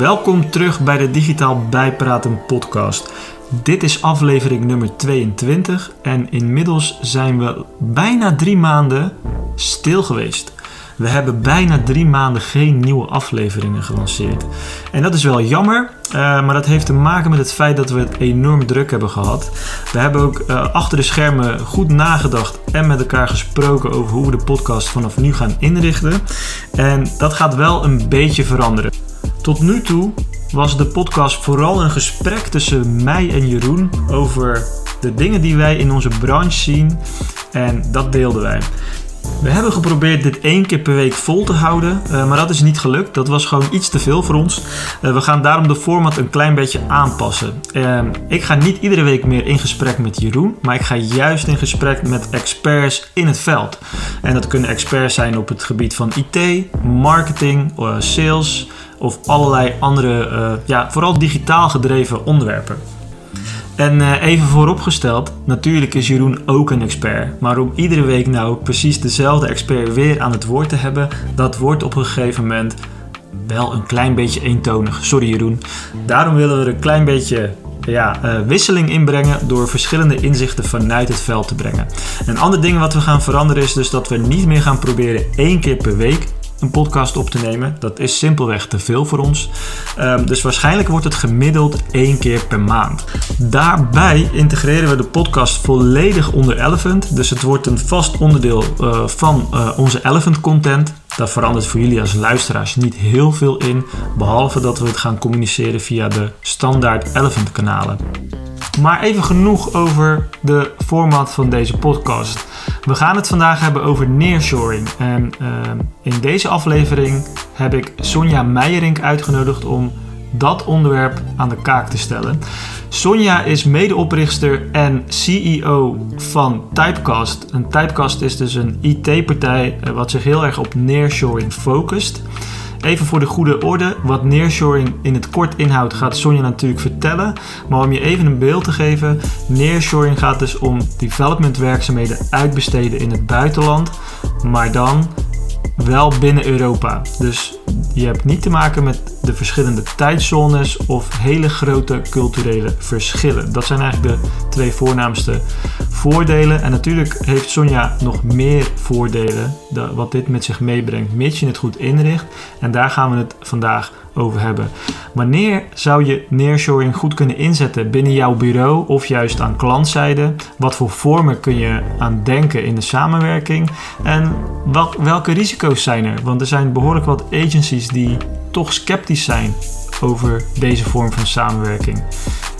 Welkom terug bij de Digitaal Bijpraten podcast. Dit is aflevering nummer 22 en inmiddels zijn we bijna drie maanden stil geweest. We hebben bijna drie maanden geen nieuwe afleveringen gelanceerd. En dat is wel jammer, uh, maar dat heeft te maken met het feit dat we het enorm druk hebben gehad. We hebben ook uh, achter de schermen goed nagedacht en met elkaar gesproken over hoe we de podcast vanaf nu gaan inrichten. En dat gaat wel een beetje veranderen. Tot nu toe was de podcast vooral een gesprek tussen mij en Jeroen over de dingen die wij in onze branche zien en dat deelden wij. We hebben geprobeerd dit één keer per week vol te houden, uh, maar dat is niet gelukt. Dat was gewoon iets te veel voor ons. Uh, we gaan daarom de format een klein beetje aanpassen. Uh, ik ga niet iedere week meer in gesprek met Jeroen, maar ik ga juist in gesprek met experts in het veld. En dat kunnen experts zijn op het gebied van IT, marketing, sales of allerlei andere, ja, vooral digitaal gedreven onderwerpen. En uh, even vooropgesteld, natuurlijk is Jeroen ook een expert. Maar om iedere week nou precies dezelfde expert weer aan het woord te hebben, dat wordt op een gegeven moment wel een klein beetje eentonig. Sorry Jeroen. Daarom willen we er een klein beetje ja, uh, wisseling inbrengen door verschillende inzichten vanuit het veld te brengen. Een ander ding wat we gaan veranderen is dus dat we niet meer gaan proberen één keer per week een podcast op te nemen. Dat is simpelweg te veel voor ons. Um, dus waarschijnlijk wordt het gemiddeld één keer per maand. Daarbij integreren we de podcast volledig onder Elephant. Dus het wordt een vast onderdeel uh, van uh, onze Elephant content. Daar verandert voor jullie als luisteraars niet heel veel in. Behalve dat we het gaan communiceren via de standaard Elephant kanalen. Maar even genoeg over de format van deze podcast. We gaan het vandaag hebben over nearshoring. En uh, in deze aflevering heb ik Sonja Meijering uitgenodigd om dat onderwerp aan de kaak te stellen. Sonja is medeoprichter en CEO van Typecast. Een Typecast is dus een IT-partij wat zich heel erg op nearshoring focust. Even voor de goede orde, wat nearshoring in het kort inhoudt, gaat Sonja natuurlijk vertellen. Maar om je even een beeld te geven, nearshoring gaat dus om development werkzaamheden uitbesteden in het buitenland, maar dan wel binnen Europa. Dus je hebt niet te maken met de verschillende tijdzones of hele grote culturele verschillen. Dat zijn eigenlijk de twee voornaamste voordelen. En natuurlijk heeft Sonja nog meer voordelen wat dit met zich meebrengt, mits je het goed inricht. En daar gaan we het vandaag over hebben. Wanneer zou je nearshoring goed kunnen inzetten binnen jouw bureau of juist aan klantzijde? Wat voor vormen kun je aan denken in de samenwerking? En welke risico's zijn er? Want er zijn behoorlijk wat agencies die toch sceptisch zijn over deze vorm van samenwerking.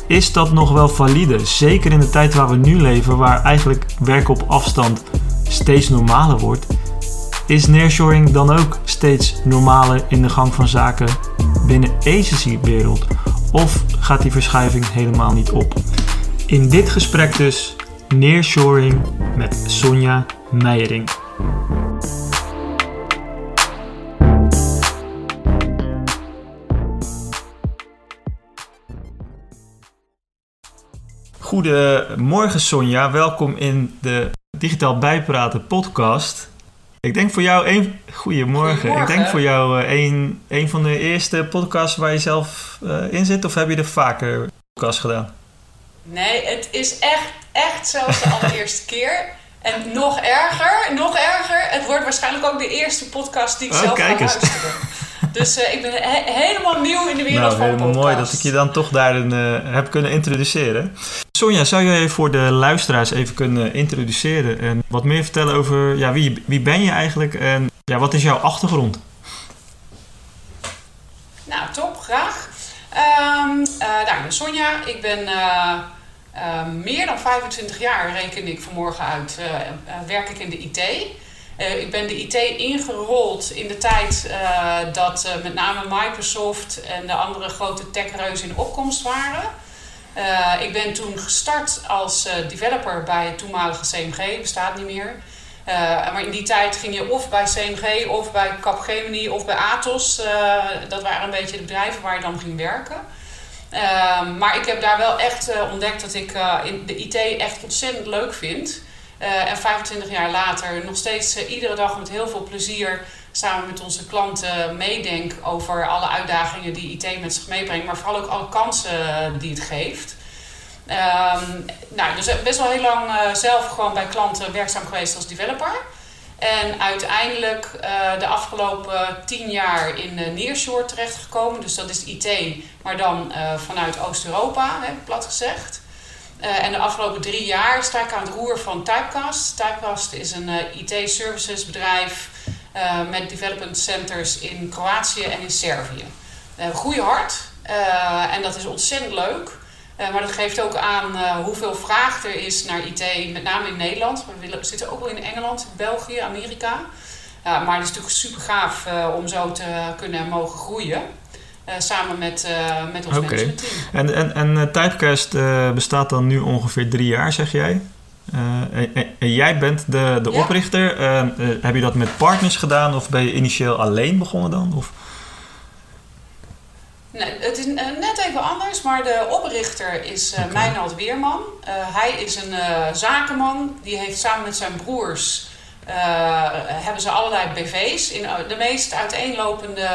Is dat nog wel valide? Zeker in de tijd waar we nu leven, waar eigenlijk werken op afstand steeds normaler wordt. Is nearshoring dan ook steeds normaler in de gang van zaken binnen agency-wereld? Of gaat die verschuiving helemaal niet op? In dit gesprek dus nearshoring met Sonja Meijering. Goedemorgen Sonja, welkom in de Digitaal Bijpraten podcast. Ik denk voor jou een... Goedemorgen. Ik denk voor jou uh, een, een van de eerste podcasts waar je zelf uh, in zit. Of heb je er vaker podcasts gedaan? Nee, het is echt, echt zoals de allereerste keer. En nog erger, nog erger. Het wordt waarschijnlijk ook de eerste podcast die ik oh, zelf ga luisteren. Dus uh, ik ben he helemaal nieuw in de wereld nou, van helemaal podcast. mooi dat ik je dan toch daarin uh, heb kunnen introduceren. Sonja, zou jij voor de luisteraars even kunnen introduceren en wat meer vertellen over ja, wie, wie ben je eigenlijk en ja, wat is jouw achtergrond? Nou, top, graag. Um, uh, nou, ik ben Sonja. Ik ben meer dan 25 jaar, reken ik vanmorgen uit, werk ik in de IT. Uh, ik ben de IT ingerold in de tijd uh, dat uh, met name Microsoft en de andere grote techreuzen in opkomst waren. ik ben toen gestart als developer bij het toenmalige CMG, bestaat niet meer. maar in die tijd ging je of bij CMG of bij Capgemini of bij Atos. dat waren een beetje de bedrijven waar je dan ging werken. maar ik heb daar wel echt ontdekt dat ik in de IT echt ontzettend leuk vind. Uh, en 25 jaar later nog steeds uh, iedere dag met heel veel plezier samen met onze klanten meedenk over alle uitdagingen die IT met zich meebrengt, maar vooral ook alle kansen die het geeft. Um, nou, dus best wel heel lang zelf gewoon bij klanten werkzaam geweest als developer. En uiteindelijk de afgelopen tien jaar in Nearshore terechtgekomen. Dus dat is IT, maar dan vanuit Oost-Europa, plat gezegd. En de afgelopen drie jaar sta ik aan het roer van Typecast. Typecast is een IT-services bedrijf met development centers in Kroatië en in Servië. We groeien hard en dat is ontzettend leuk. Maar dat geeft ook aan hoeveel vraag er is naar IT, met name in Nederland. We willen, zitten ook wel in Engeland, België, Amerika. Maar het is natuurlijk super gaaf om zo te kunnen mogen groeien. Samen met, met ons okay. managementteam. En, en, en Typecast bestaat dan nu ongeveer drie jaar, zeg jij? En, en, jij bent de, de ja. oprichter. heb je dat met partners gedaan of ben je initieel alleen begonnen dan? Of? Nee, het is eh, net even anders, maar de oprichter is uh, Meinald Weerman. Hij is een zakenman, die heeft samen met zijn broers... hebben ze allerlei BV's in de meest uiteenlopende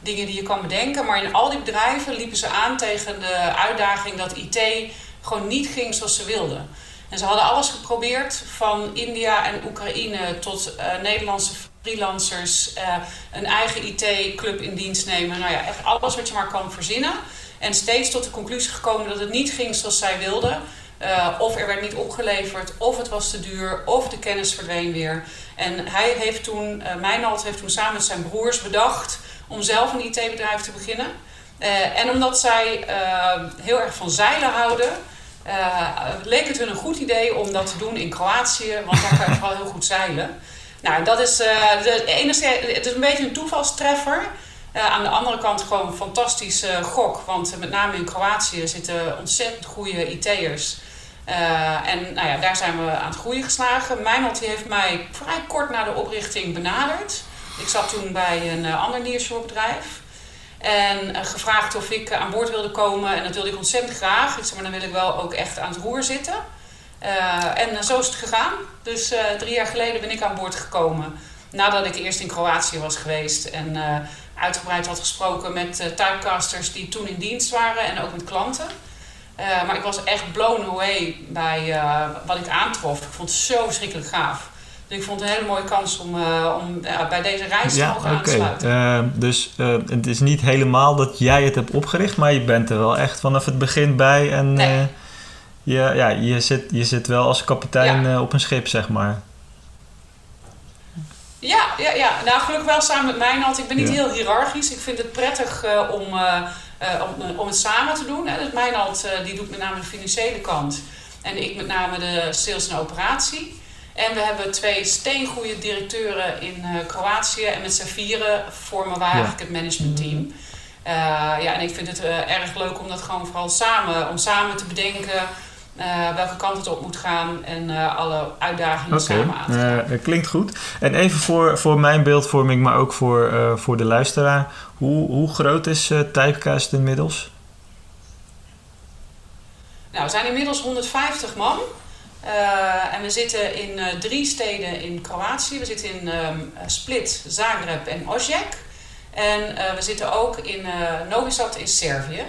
dingen die je kan bedenken. Maar in al die bedrijven liepen ze aan tegen de uitdaging dat IT gewoon niet ging zoals ze wilden. En ze hadden alles geprobeerd, van India en Oekraïne tot Nederlandse freelancers, een eigen IT-club in dienst nemen. Nou ja, echt alles wat je maar kan verzinnen. En steeds tot de conclusie gekomen dat het niet ging zoals zij wilden. Uh, of er werd niet opgeleverd, of het was te duur, of de kennis verdween weer. En hij heeft toen, uh, Meinald heeft toen samen met zijn broers bedacht om zelf een IT-bedrijf te beginnen. Uh, en omdat zij heel erg van zeilen houden, leek het hun een goed idee om dat te doen in Kroatië, want daar kan je vooral heel goed zeilen. Nou, dat is de. Het is een beetje een toevalstreffer. Aan de andere kant gewoon een fantastische gok. Want met name in Kroatië zitten ontzettend goede IT'ers. Uh, en nou ja, daar zijn we aan het groeien geslagen. Mijnald heeft mij vrij kort na de oprichting benaderd. Ik zat toen bij een ander nearshore En gevraagd of ik aan boord wilde komen. En dat wilde ik ontzettend graag. Ik zei, maar dan wil ik wel ook echt aan het roer zitten. En zo is het gegaan. Dus drie jaar geleden ben ik aan boord gekomen. Nadat ik eerst in Kroatië was geweest en uitgebreid had gesproken met typecasters die toen in dienst waren en ook met klanten. Maar ik was echt blown away bij wat ik aantrof. Ik vond het zo verschrikkelijk gaaf. Dus ik vond het een hele mooie kans om, om bij deze reis te mogen okay. aansluiten. dus het is niet helemaal dat jij het hebt opgericht, maar je bent er wel echt vanaf het begin bij. En, nee je, ja, je, zit, je zit wel als kapitein ja. op een schip, zeg maar. Ja, ja, ja. Nou, gelukkig wel samen met Mijnald. Ik ben niet ja. heel hiërarchisch. Ik vind het prettig om, om, om het samen te doen. Hè. Dus Mijnald die doet met name de financiële kant. En ik met name de sales en operatie. En we hebben twee steengoede directeuren in Kroatië. En met z'n vieren vormen we eigenlijk ja. het managementteam. ja, en ik vind het erg leuk om dat gewoon vooral samen, om samen te bedenken uh, welke kant het op moet gaan en uh, alle uitdagingen okay. samen aan te gaan. Uh, klinkt goed. En even voor, voor mijn beeldvorming, maar ook voor, voor de luisteraar. Hoe, hoe groot is Typecast inmiddels? Nou, we zijn inmiddels 150 man. en we zitten in drie steden in Kroatië. We zitten in um, Split, Zagreb en Osijek. En we zitten ook in Novi Sad in Servië.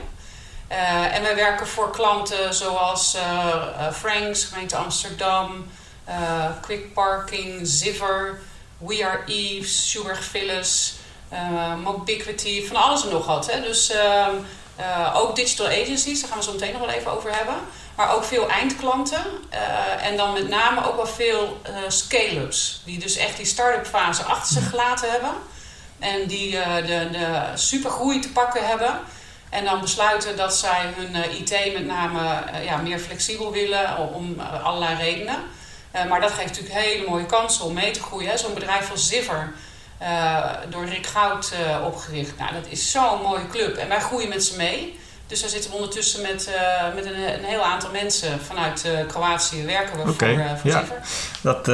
Uh, en wij werken voor klanten zoals uh, Franks, gemeente Amsterdam, Quick Parking, Ziver, We Are Eves, Phyllis, Mobiquity, van alles en nog wat. Hè. Dus ehm, ook digital agencies, daar gaan we zo meteen nog wel even over hebben. Maar ook veel eindklanten. en dan met name ook wel veel scale-ups. Die dus echt die start-up fase achter zich gelaten hebben. En die de, de supergroei te pakken hebben. En dan besluiten dat zij hun uh, IT met name uh, ja, meer flexibel willen om uh, allerlei redenen. maar dat geeft natuurlijk hele mooie kansen om mee te groeien. Zo'n bedrijf als Ziver, door Rick Goud opgericht. Nou, dat is zo'n mooie club. En wij groeien met ze mee. Dus daar zitten we ondertussen met, uh, met een, een, heel aantal mensen vanuit uh, Kroatië werken we okay, voor, uh, voor ja. Dat,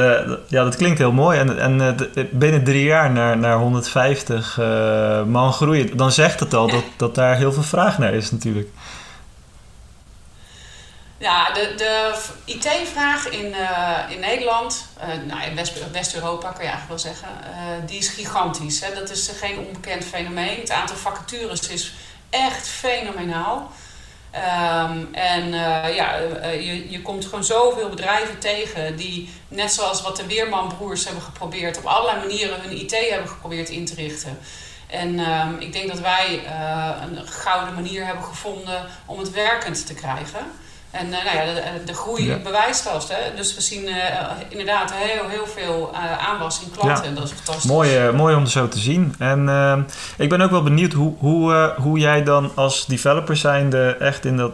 ja, dat klinkt heel mooi. En, en binnen drie jaar naar, naar 150 man groeien, dan zegt het al dat, dat daar heel veel vraag naar is natuurlijk. Ja, de, de IT-vraag in, in Nederland, nou in West-Europa kan je eigenlijk wel zeggen, die is gigantisch. Hè? Dat is geen onbekend fenomeen. Het aantal vacatures is echt fenomenaal. Um, en uh, ja, uh, je, je komt gewoon zoveel bedrijven tegen die, net zoals wat de Weermanbroers hebben geprobeerd, op allerlei manieren hun IT hebben geprobeerd in te richten. En um, ik denk dat wij uh, een gouden manier hebben gevonden om het werkend te krijgen. En uh, nou ja, de, de groei ja. bewijst dat. Hè? Dus we zien uh, inderdaad heel, heel veel uh, aanwas in klanten. Ja. En dat is fantastisch. Mooi, mooi om zo te zien. En ik ben ook wel benieuwd hoe, hoe, hoe jij dan als developer zijnde echt in dat,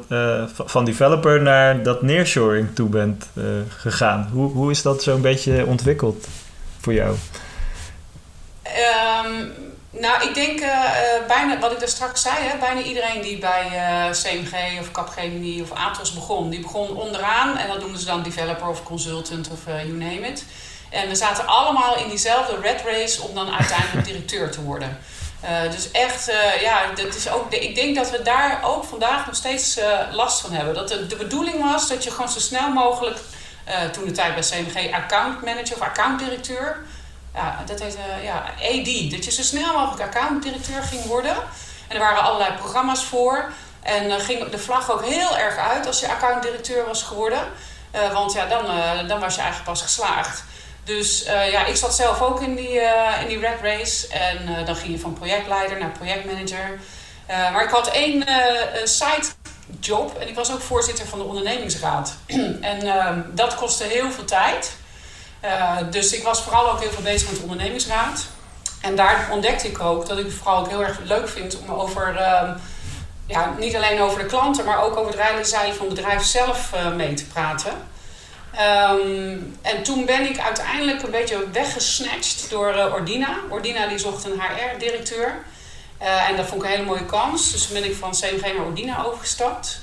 van developer naar dat nearshoring toe bent gegaan. Hoe, hoe is dat zo'n beetje ontwikkeld voor jou? Um, nou, ik denk uh, bijna, wat ik daar straks zei, hè, bijna iedereen die bij uh, CMG of Capgemini of Atos begon, die begon onderaan en dat noemden ze dan developer of consultant of uh, you name it. En we zaten allemaal in diezelfde red race om dan uiteindelijk directeur te worden. dus echt, ja, dat is ook, ik denk dat we daar ook vandaag nog steeds last van hebben. Dat de, de bedoeling was dat je gewoon zo snel mogelijk, toen de tijd bij CMG, account manager of account directeur ja, dat heet uh, ja, AD. Dat je zo snel mogelijk accountdirecteur ging worden. En er waren allerlei programma's voor. En uh, ging de vlag ook heel erg uit als je accountdirecteur was geworden. Uh, want ja, dan, dan was je eigenlijk pas geslaagd. Dus ja, ik zat zelf ook in die, in die red race. En dan ging je van projectleider naar projectmanager. maar ik had één side job. En ik was ook voorzitter van de ondernemingsraad. en ehm, dat kostte heel veel tijd. Uh, dus ik was vooral ook heel veel bezig met de ondernemingsraad. En daar ontdekte ik ook dat ik het vooral ook heel erg leuk vind om over, uh, ja, niet alleen over de klanten, maar ook over het rijden zeilen van het bedrijf zelf uh, mee te praten. Um, en toen ben ik uiteindelijk een beetje weggesnatcht door uh, Ordina. Ordina die zocht een HR-directeur. en dat vond ik een hele mooie kans. Dus toen ben ik van CMG naar Ordina overgestapt.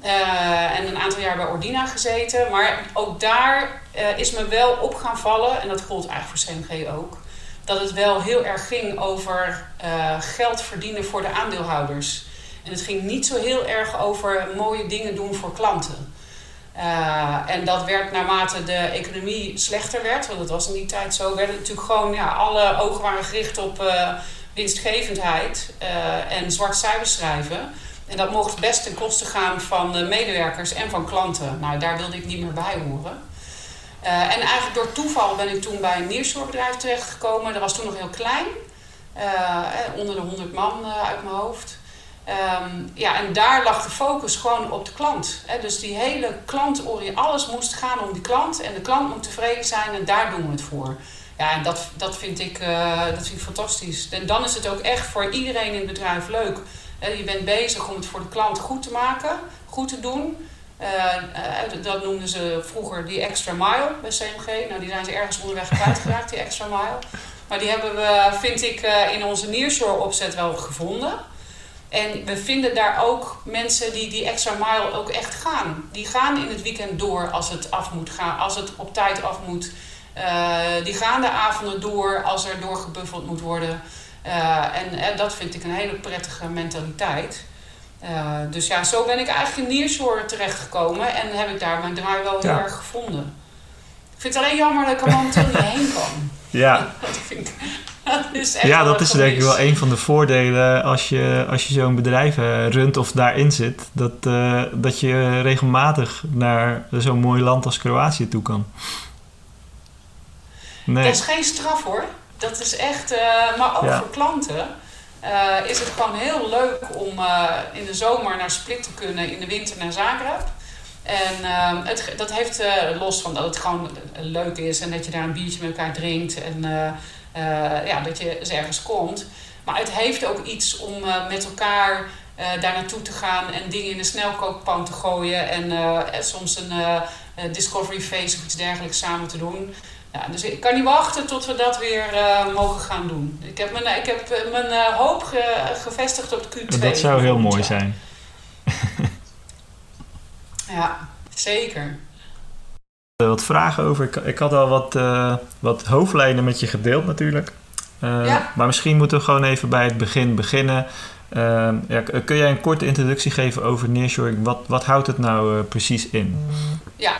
En een aantal jaar bij Ordina gezeten. Maar ook daar uh, is me wel op gaan vallen, en dat gold eigenlijk voor CMG ook, dat het wel heel erg ging over uh, geld verdienen voor de aandeelhouders. En het ging niet zo heel erg over mooie dingen doen voor klanten. en dat werd naarmate de economie slechter werd, want dat was in die tijd zo, werd het natuurlijk gewoon, ja, alle ogen waren gericht op winstgevendheid en zwart cijfers schrijven. En dat mocht best ten koste gaan van de medewerkers en van klanten. Nou, daar wilde ik niet meer bij horen. Uh, en eigenlijk door toeval ben ik toen bij een neerstoorbedrijf terechtgekomen. Dat was toen nog heel klein. Uh, onder de 100 man uit mijn hoofd. Um, ja, en daar lag de focus gewoon op de klant. Hè. Dus die hele klantoriëntatie, alles moest gaan om die klant. En de klant moet tevreden zijn en daar doen we het voor. Ja, en dat, dat, vind ik, dat vind fantastisch. En dan is het ook echt voor iedereen in het bedrijf leuk je bent bezig om het voor de klant goed te maken, goed te doen. Uh, dat noemden ze vroeger die extra mile bij CMG. Nou, die zijn ze ergens onderweg kwijtgeraakt, die extra mile. Maar die hebben we, vind ik, uh, in onze nearshore opzet wel gevonden. En we vinden daar ook mensen die die extra mile ook echt gaan. Die gaan in het weekend door als het af moet gaan, als het op tijd af moet. die gaan de avonden door als er doorgebuffeld moet worden. En, en, dat vind ik een hele prettige mentaliteit. Uh, dus ja, zo ben ik eigenlijk in Nearshore terechtgekomen en heb ik daar mijn draai wel heel erg gevonden. Ik vind het alleen jammer dat ik er momenteel niet heen kan. Ja. dat vind ik, dat is echt ja, dat is denk ik wel een van de voordelen als je, als je zo'n bedrijf uh, runt of daarin zit. Dat, uh, dat je regelmatig naar zo'n mooi land als Kroatië toe kan. Nee. Dat is geen straf hoor dat is echt, maar ook voor klanten uh, is het gewoon heel leuk om uh, in de zomer naar Split te kunnen, in de winter naar Zagreb. En ehm, het, dat heeft los van dat het gewoon leuk is en dat je daar een biertje met elkaar drinkt en ja, dat je eens ergens komt. Maar het heeft ook iets om met elkaar daar naartoe te gaan en dingen in de snelkookpan te gooien en soms een discovery phase of iets dergelijks samen te doen. Ja, dus ik kan niet wachten tot we dat weer uh, mogen gaan doen. Ik heb mijn, ik heb eh, mijn uh, hoop ge, gevestigd op de Q2. Dat zou heel mooi zijn. ja, zeker. Wat vragen over. Ik, ik had al wat, wat hoofdlijnen met je gedeeld natuurlijk. Ja. Maar misschien moeten we gewoon even bij het begin beginnen. Ehm, ja, kun jij een korte introductie geven over nearshoring? Wat, wat houdt het nou precies in? Ja,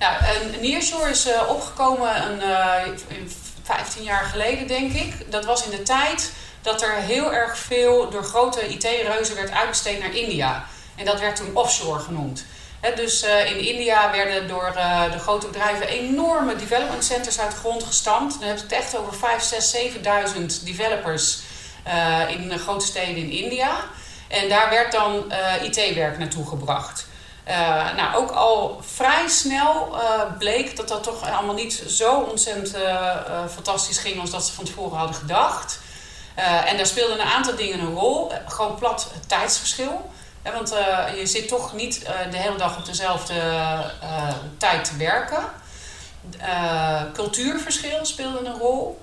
nou, nearshore is opgekomen een, 15 jaar geleden, denk ik. Dat was in de tijd dat er heel erg veel door grote IT-reuzen werd uitbesteed naar India. En dat werd toen offshore genoemd. dus uh, in India werden door de grote bedrijven enorme development centers uit de grond gestampt. Dan heb je het echt over 5, 6, 7.000 developers in grote steden in India. En daar werd dan IT-werk naartoe gebracht. Nou, ook al vrij snel bleek dat dat toch allemaal niet zo ontzettend fantastisch ging als dat ze van tevoren hadden gedacht. en daar speelden een aantal dingen een rol. gewoon plat het tijdsverschil want je zit toch niet de hele dag op dezelfde tijd te werken. cultuurverschil speelde een rol.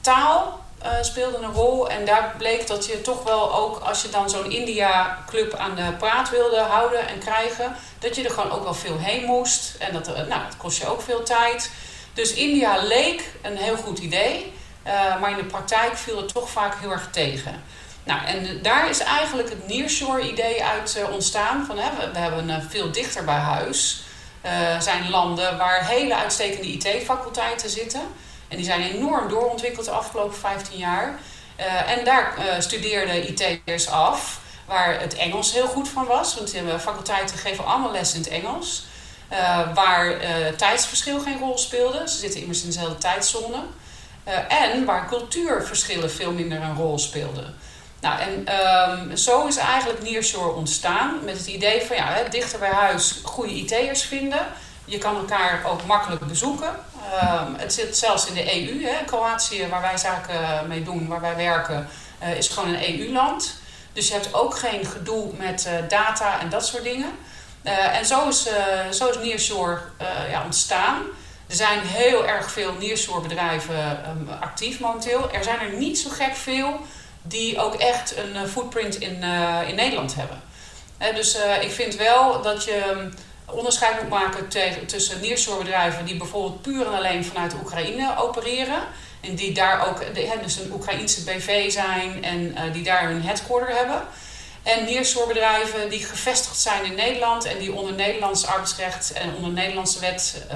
taal speelde een rol. En daar bleek dat je toch wel ook, als je dan zo'n India-club aan de praat wilde houden en krijgen, dat je er gewoon ook wel veel heen moest. En dat, nou, dat kost je ook veel tijd. Dus India leek een heel goed idee. maar in de praktijk viel het toch vaak heel erg tegen. Nou, en daar is eigenlijk het nearshore-idee uit ontstaan. Van, hè, we, hebben uh, veel dichter bij huis. Zijn landen waar hele uitstekende IT-faculteiten zitten. En die zijn enorm doorontwikkeld de afgelopen 15 jaar. en daar studeerden IT'ers af, waar het Engels heel goed van was. Want de faculteiten geven allemaal les in het Engels. waar tijdsverschil geen rol speelde. Ze zitten immers in dezelfde tijdzone. en waar cultuurverschillen veel minder een rol speelden. Nou, en um, zo is eigenlijk Nearshore ontstaan met het idee van ja, dichter bij huis goede IT'ers vinden. Je kan elkaar ook makkelijk bezoeken. Um, het zit zelfs in de EU. Hè. Kroatië, waar wij zaken mee doen, waar wij werken, uh, is gewoon een EU-land. Dus je hebt ook geen gedoe met uh, data en dat soort dingen. Uh, en zo is, zo Nearshore ja, ontstaan. Er zijn heel erg veel Nearshore bedrijven um, actief momenteel. Er zijn er niet zo gek veel die ook echt een eh, footprint in, in Nederland hebben. dus ik vind wel dat je mm, onderscheid moet maken tussen neershore die bijvoorbeeld puur en alleen vanuit Oekraïne opereren. En die daar ook dus een Oekraïnse BV zijn en uh, die daar hun headquarter hebben. En neershore die gevestigd zijn in Nederland en die onder Nederlands arbeidsrecht en onder Nederlandse wet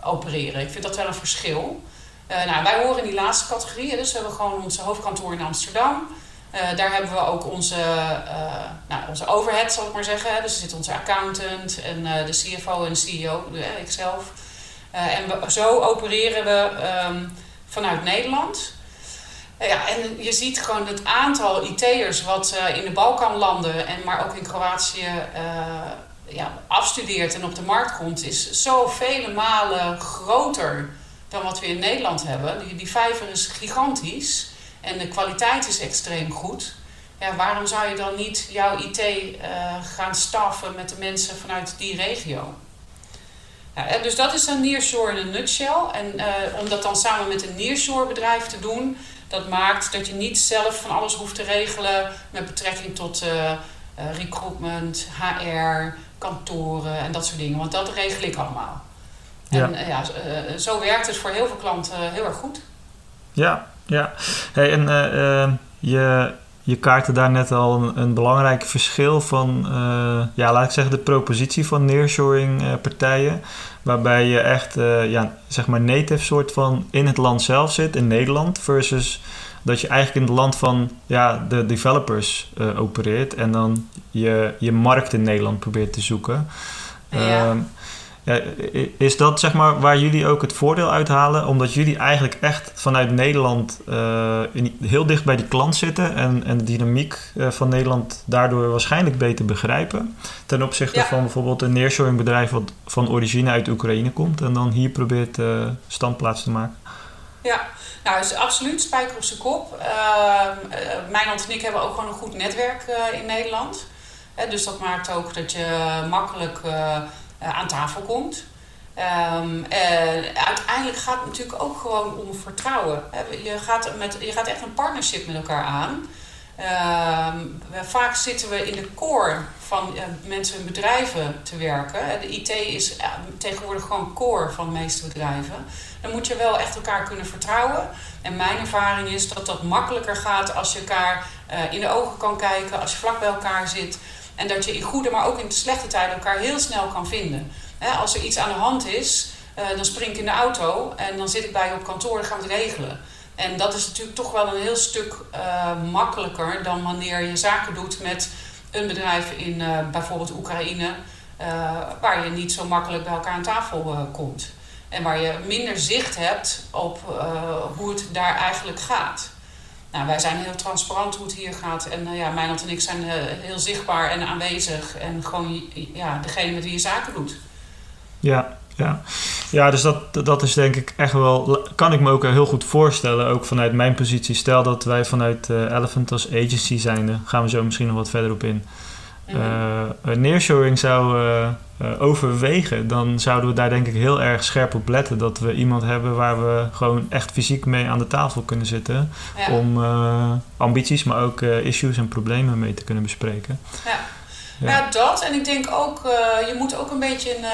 opereren. Ik vind dat wel een verschil. Uh, nou, wij horen in die laatste categorie. Dus we hebben gewoon onze hoofdkantoor in Amsterdam. Uh, daar hebben we ook onze, uh, nou, onze overhead, zal ik maar zeggen. Dus er zit onze accountant en de CFO en CEO, ikzelf. en zo opereren we um, vanuit Nederland. ja, en je ziet gewoon het aantal IT'ers wat in de Balkanlanden, en maar ook in Kroatië, ja, afstudeert en op de markt komt, is zo vele malen groter dan wat we in Nederland hebben. Die, die vijver is gigantisch en de kwaliteit is extreem goed. Ja, waarom zou je dan niet jouw IT uh, gaan staffen met de mensen vanuit die regio? Ja, dus dat is een nearshore in een nutshell. En uh, om dat dan samen met een nearshore bedrijf te doen, dat maakt dat je niet zelf van alles hoeft te regelen met betrekking tot uh, recruitment, HR, kantoren en dat soort dingen. Want dat regel ik allemaal. En ja. ja, eh, zo werkt het voor heel veel klanten heel erg goed. Ja, ja. Hey, en uh, je, je kaartte daar net al een, een belangrijk verschil van, uh, ja, laat ik zeggen, de propositie van nearshoring uh, partijen. Waarbij je echt, ja, zeg maar, native soort van in het land zelf zit, in Nederland, versus dat je eigenlijk in het land van ja, de developers opereert en dan je, je markt in Nederland probeert te zoeken. Ja. Ehm, is dat zeg maar waar jullie ook het voordeel uithalen? Omdat jullie eigenlijk echt vanuit Nederland uh, in, heel dicht bij die klant zitten en, en de dynamiek uh, van Nederland daardoor waarschijnlijk beter begrijpen. Ten opzichte van bijvoorbeeld een nearshoring bedrijf wat van origine uit Oekraïne komt en dan hier probeert uh, standplaats te maken. Ja, nou, is absoluut spijker op zijn kop. Uh, Mijnland en ik hebben ook gewoon een goed netwerk in Nederland. dus dat maakt ook dat je makkelijk eh, aan tafel komt. Um, uiteindelijk gaat het natuurlijk ook gewoon om vertrouwen. Je gaat, met, je gaat echt een partnership met elkaar aan. Ehm, vaak zitten we in de core van uh, mensen en bedrijven te werken. De IT is tegenwoordig gewoon core van de meeste bedrijven. Dan moet je wel echt elkaar kunnen vertrouwen. En mijn ervaring is dat dat makkelijker gaat als je elkaar in de ogen kan kijken, als je vlak bij elkaar zit. En dat je in goede, maar ook in de slechte tijden elkaar heel snel kan vinden. als er iets aan de hand is, dan spring ik in de auto en dan zit ik bij je op kantoor en gaan we het regelen. En dat is natuurlijk toch wel een heel stuk uh, makkelijker dan wanneer je zaken doet met een bedrijf in uh, bijvoorbeeld Oekraïne, waar je niet zo makkelijk bij elkaar aan tafel komt. En waar je minder zicht hebt op hoe het daar eigenlijk gaat. Nou, wij zijn heel transparant hoe het hier gaat. En ja, Mijnland en ik zijn heel zichtbaar en aanwezig. En gewoon ja, degene met wie je zaken doet. Ja, ja. ja, dus dat, dat is denk ik echt wel... Kan ik me ook heel goed voorstellen, ook vanuit mijn positie. Stel dat wij vanuit uh, Elephant als agency zijn, gaan we zo misschien nog wat verder op in. Uh, nearshoring zou uh, overwegen, dan zouden we daar denk ik heel erg scherp op letten. Dat we iemand hebben waar we gewoon echt fysiek mee aan de tafel kunnen zitten. Om ambities, maar ook issues en problemen mee te kunnen bespreken. Ja, ja. dat. En ik denk ook, je moet ook een beetje een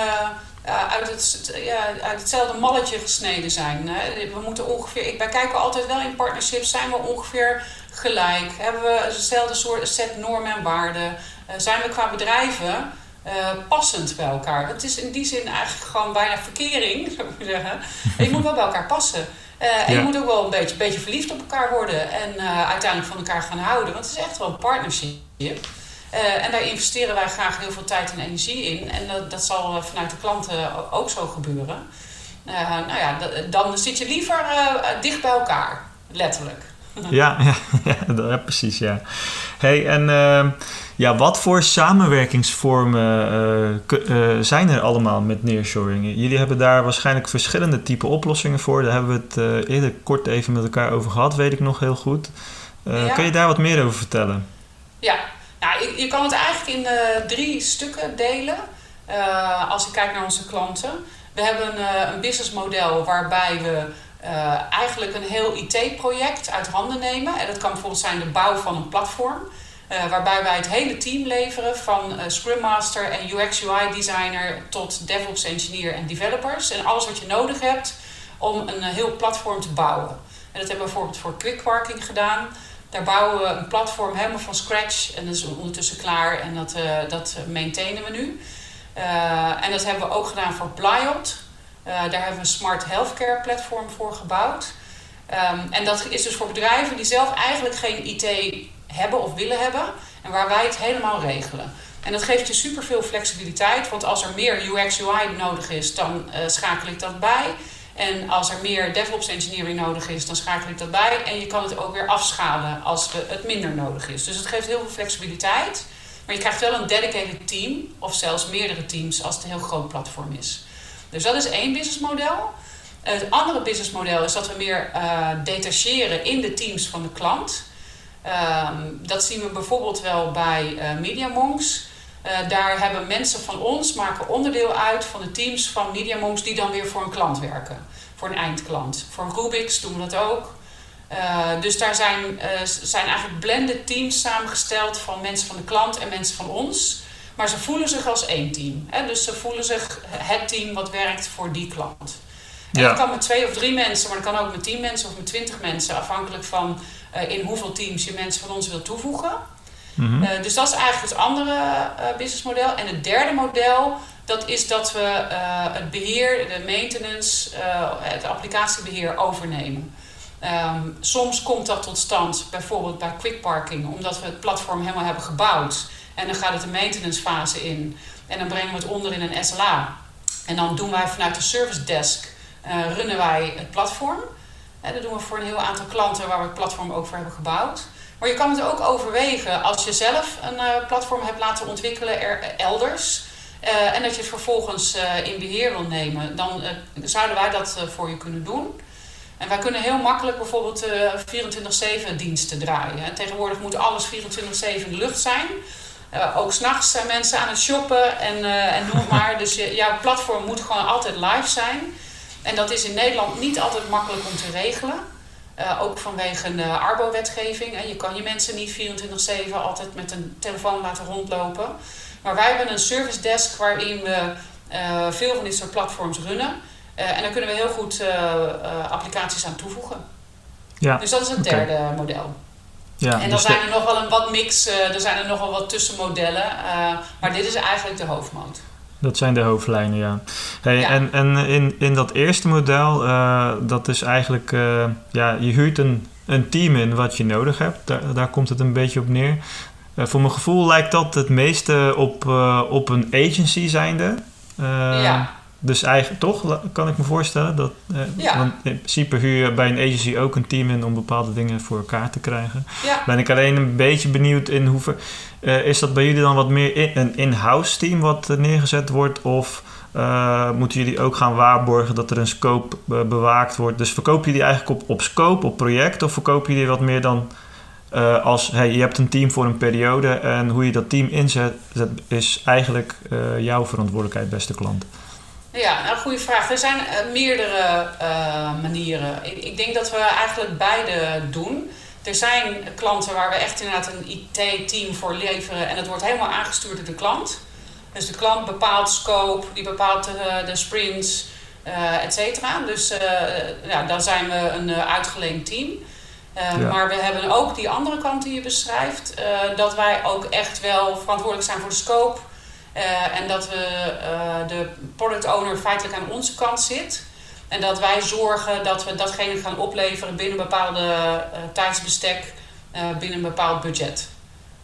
uh, uit, het, ja, uit hetzelfde malletje gesneden zijn. Hè. We moeten ongeveer, wij kijken altijd wel in partnerships, zijn we ongeveer gelijk? Hebben we dezelfde soort set normen en waarden? Uh, zijn we qua bedrijven uh, passend bij elkaar? Het is in die zin eigenlijk gewoon bijna verkering, zou ik zeggen. je moet wel bij elkaar passen. Uh, en je moet ook wel een beetje, beetje verliefd op elkaar worden en uiteindelijk van elkaar gaan houden. Want het is echt wel een partnership. En daar investeren wij graag heel veel tijd en energie in. En dat, dat zal eh, vanuit de klanten ook zo gebeuren. Nou ja, dan zit je liever dicht bij elkaar, letterlijk. Ja, ja, ja, precies, ja. Hey, en ehm, ja, wat voor samenwerkingsvormen zijn er allemaal met nearshoring? Jullie hebben daar waarschijnlijk verschillende type oplossingen voor. Daar hebben we het eerder kort even met elkaar over gehad, weet ik nog heel goed. Ja. Kun je daar wat meer over vertellen? Ja, nou, je, kan het eigenlijk in drie stukken delen. Als je kijkt naar onze klanten. We hebben uh, een businessmodel waarbij we eigenlijk een heel IT-project uit handen nemen. En dat kan bijvoorbeeld zijn de bouw van een platform. Waarbij wij het hele team leveren van Scrum Master en UX UI designer tot DevOps engineer en developers. En alles wat je nodig hebt om een heel platform te bouwen. En dat hebben we bijvoorbeeld voor Quick Parking gedaan. Daar bouwen we een platform helemaal van scratch. En dat is ondertussen klaar en dat, uh, dat maintainen we nu. Uh, en dat hebben we ook gedaan voor Blyot. Uh, daar hebben we een smart healthcare platform voor gebouwd. Um, en dat is dus voor bedrijven die zelf eigenlijk geen IT hebben of willen hebben. En waar wij het helemaal regelen. En dat geeft je superveel flexibiliteit. Want als er meer UX UI nodig is, dan schakel ik dat bij. En als er meer DevOps engineering nodig is, dan schakel ik dat bij. En je kan het ook weer afschalen als het minder nodig is. Dus het geeft heel veel flexibiliteit. Maar je krijgt wel een dedicated team, of zelfs meerdere teams als het een heel groot platform is. Dus dat is één businessmodel. Het andere businessmodel is dat we meer uh, detacheren in de teams van de klant. Um, dat zien we bijvoorbeeld wel bij uh, MediaMonks. Uh, daar hebben mensen van ons maken onderdeel uit van de teams van MediaMonks die dan weer voor een klant werken. Voor een eindklant. Voor Rubix doen we dat ook. Uh, dus daar zijn, zijn eigenlijk blended teams samengesteld van mensen van de klant en mensen van ons. Maar ze voelen zich als één team. Hè? Dus ze voelen zich het team wat werkt voor die klant. En ja. dat kan met twee of drie mensen, maar dat kan ook met tien mensen of met twintig mensen, afhankelijk van in hoeveel teams je mensen van ons wilt toevoegen. Mhm. Eh, dus dat is eigenlijk het andere uh, businessmodel. En het derde model, dat is dat we het beheer, de maintenance, het applicatiebeheer overnemen. Um, soms komt dat tot stand, bijvoorbeeld bij Quick Parking, omdat we het platform helemaal hebben gebouwd. En dan gaat het de maintenance fase in. En dan brengen we het onder in een SLA. En dan doen wij vanuit de service desk, runnen wij het platform. Dat doen we voor een heel aantal klanten waar we het platform ook voor hebben gebouwd. Maar je kan het ook overwegen als je zelf een uh, platform hebt laten ontwikkelen er, uh, elders. Uh, en dat je het vervolgens in beheer wil nemen. Dan zouden wij dat voor je kunnen doen. En wij kunnen heel makkelijk bijvoorbeeld 24-7 diensten draaien. En tegenwoordig moet alles 24-7 in de lucht zijn. ook s'nachts zijn mensen aan het shoppen en, en noem maar. Dus jouw platform moet gewoon altijd live zijn. En dat is in Nederland niet altijd makkelijk om te regelen. ook vanwege de Arbo-wetgeving. Je kan je mensen niet 24-7 altijd met een telefoon laten rondlopen. Maar wij hebben een service desk waarin we veel van dit soort platforms runnen. en daar kunnen we heel goed applicaties aan toevoegen. Ja. Dus dat is het derde model. Ja, en dan dus zijn er nog wel een wat mix, er zijn er nog wel wat tussenmodellen. Maar dit is eigenlijk de hoofdmoot. Dat zijn de hoofdlijnen, ja. Hey, En, en in, in dat eerste model, uh, dat is eigenlijk, ja, je huurt een, een team in wat je nodig hebt. Daar, daar komt het een beetje op neer. voor mijn gevoel lijkt dat het meeste op, op een agency zijnde. ja. Dus eigenlijk toch, kan ik me voorstellen. Dat, eh, Want in principe huur je bij een agency ook een team in om bepaalde dingen voor elkaar te krijgen. Ja. Ben ik alleen een beetje benieuwd in hoever. Uh, is dat bij jullie dan wat meer in, een in-house team wat neergezet wordt? Of uh, moeten jullie ook gaan waarborgen dat er een scope bewaakt wordt? Dus verkopen jullie eigenlijk op, op scope, op project? Of verkopen jullie wat meer dan als hey, je hebt een team voor een periode en hoe je dat team inzet, is eigenlijk jouw verantwoordelijkheid, beste klant? Ja, nou, goede vraag. Er zijn uh, meerdere uh, manieren. Ik, ik, denk dat we eigenlijk beide doen. Er zijn klanten waar we echt inderdaad een IT-team voor leveren en het wordt helemaal aangestuurd door de klant. Dus de klant bepaalt scope, die bepaalt de, de sprints, uh, et cetera. Dus ja, dan zijn we een uitgeleend team. Ja. Maar we hebben ook die andere kant die je beschrijft, dat wij ook echt wel verantwoordelijk zijn voor de scope uh, en dat we uh, de product owner feitelijk aan onze kant zit. En dat wij zorgen dat we datgene gaan opleveren binnen een bepaalde uh, tijdsbestek, binnen een bepaald budget.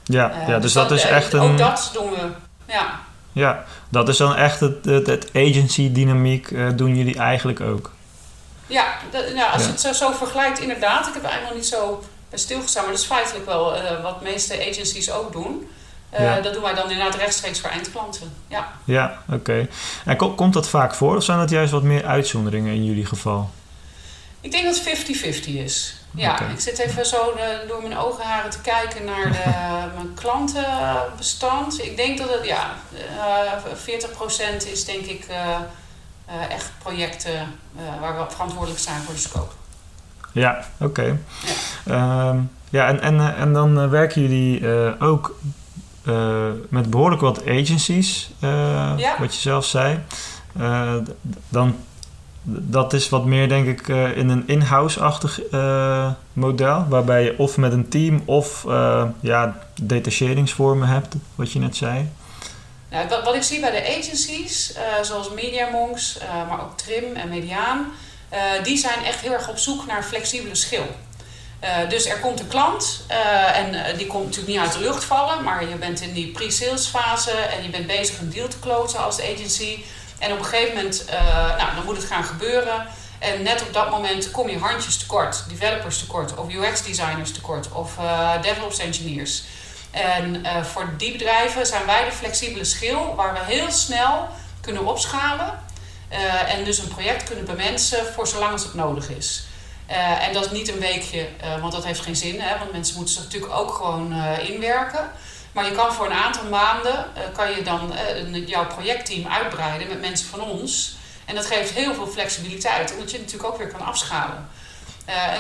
Ja, ja dus, dus dat, dat, is echt een. Ook dat doen we. Ja. Ja, dat is dan echt het, het, het agency-dynamiek, doen jullie eigenlijk ook. Ja, dat, nou, als je het zo, zo vergelijkt, inderdaad. Ik heb eigenlijk nog niet zo stilgestaan, maar dat is feitelijk wel wat de meeste agencies ook doen. Uh, Dat doen wij dan inderdaad rechtstreeks voor eindklanten. Ja, ja oké. En komt dat vaak voor of zijn dat juist wat meer uitzonderingen in jullie geval? Ik denk dat het 50-50 is. Ja, ik zit even zo de, door mijn ogenharen te kijken naar de, mijn klantenbestand. Ik denk dat het, ja, uh, eh, 40% is denk ik uh, echt projecten waar we verantwoordelijk zijn voor de scope. Ja, oké. Ja. Um, ja, en, en, en dan werken jullie ook uh, met behoorlijk wat agencies, uh, wat je zelf zei. Uh, dan, dat is wat meer, denk ik, in een in-house-achtig model, waarbij je of met een team of ja, detacheringsvormen hebt, wat je net zei. Nou, wat, wat, ik zie bij de agencies, zoals MediaMonks, maar ook Trim en Mediaan, die zijn echt heel erg op zoek naar flexibele schil. Uh, dus er komt een klant uh, en uh, die komt natuurlijk niet uit de lucht vallen, maar je bent in die pre-sales fase en je bent bezig een deal te closen als agency. En op een gegeven moment, nou, dan moet het gaan gebeuren. En net op dat moment kom je handjes tekort, developers tekort, of UX designers tekort, of DevOps engineers. En voor die bedrijven zijn wij de flexibele schil waar we heel snel kunnen opschalen en dus een project kunnen bemensen voor zolang als het nodig is. Uh, en dat is niet een weekje, uh, want dat heeft geen zin, hè, want mensen moeten zich natuurlijk ook gewoon uh, inwerken. Maar je kan voor een aantal maanden kan je dan jouw projectteam uitbreiden met mensen van ons. En dat geeft heel veel flexibiliteit, omdat je natuurlijk ook weer kan afschalen.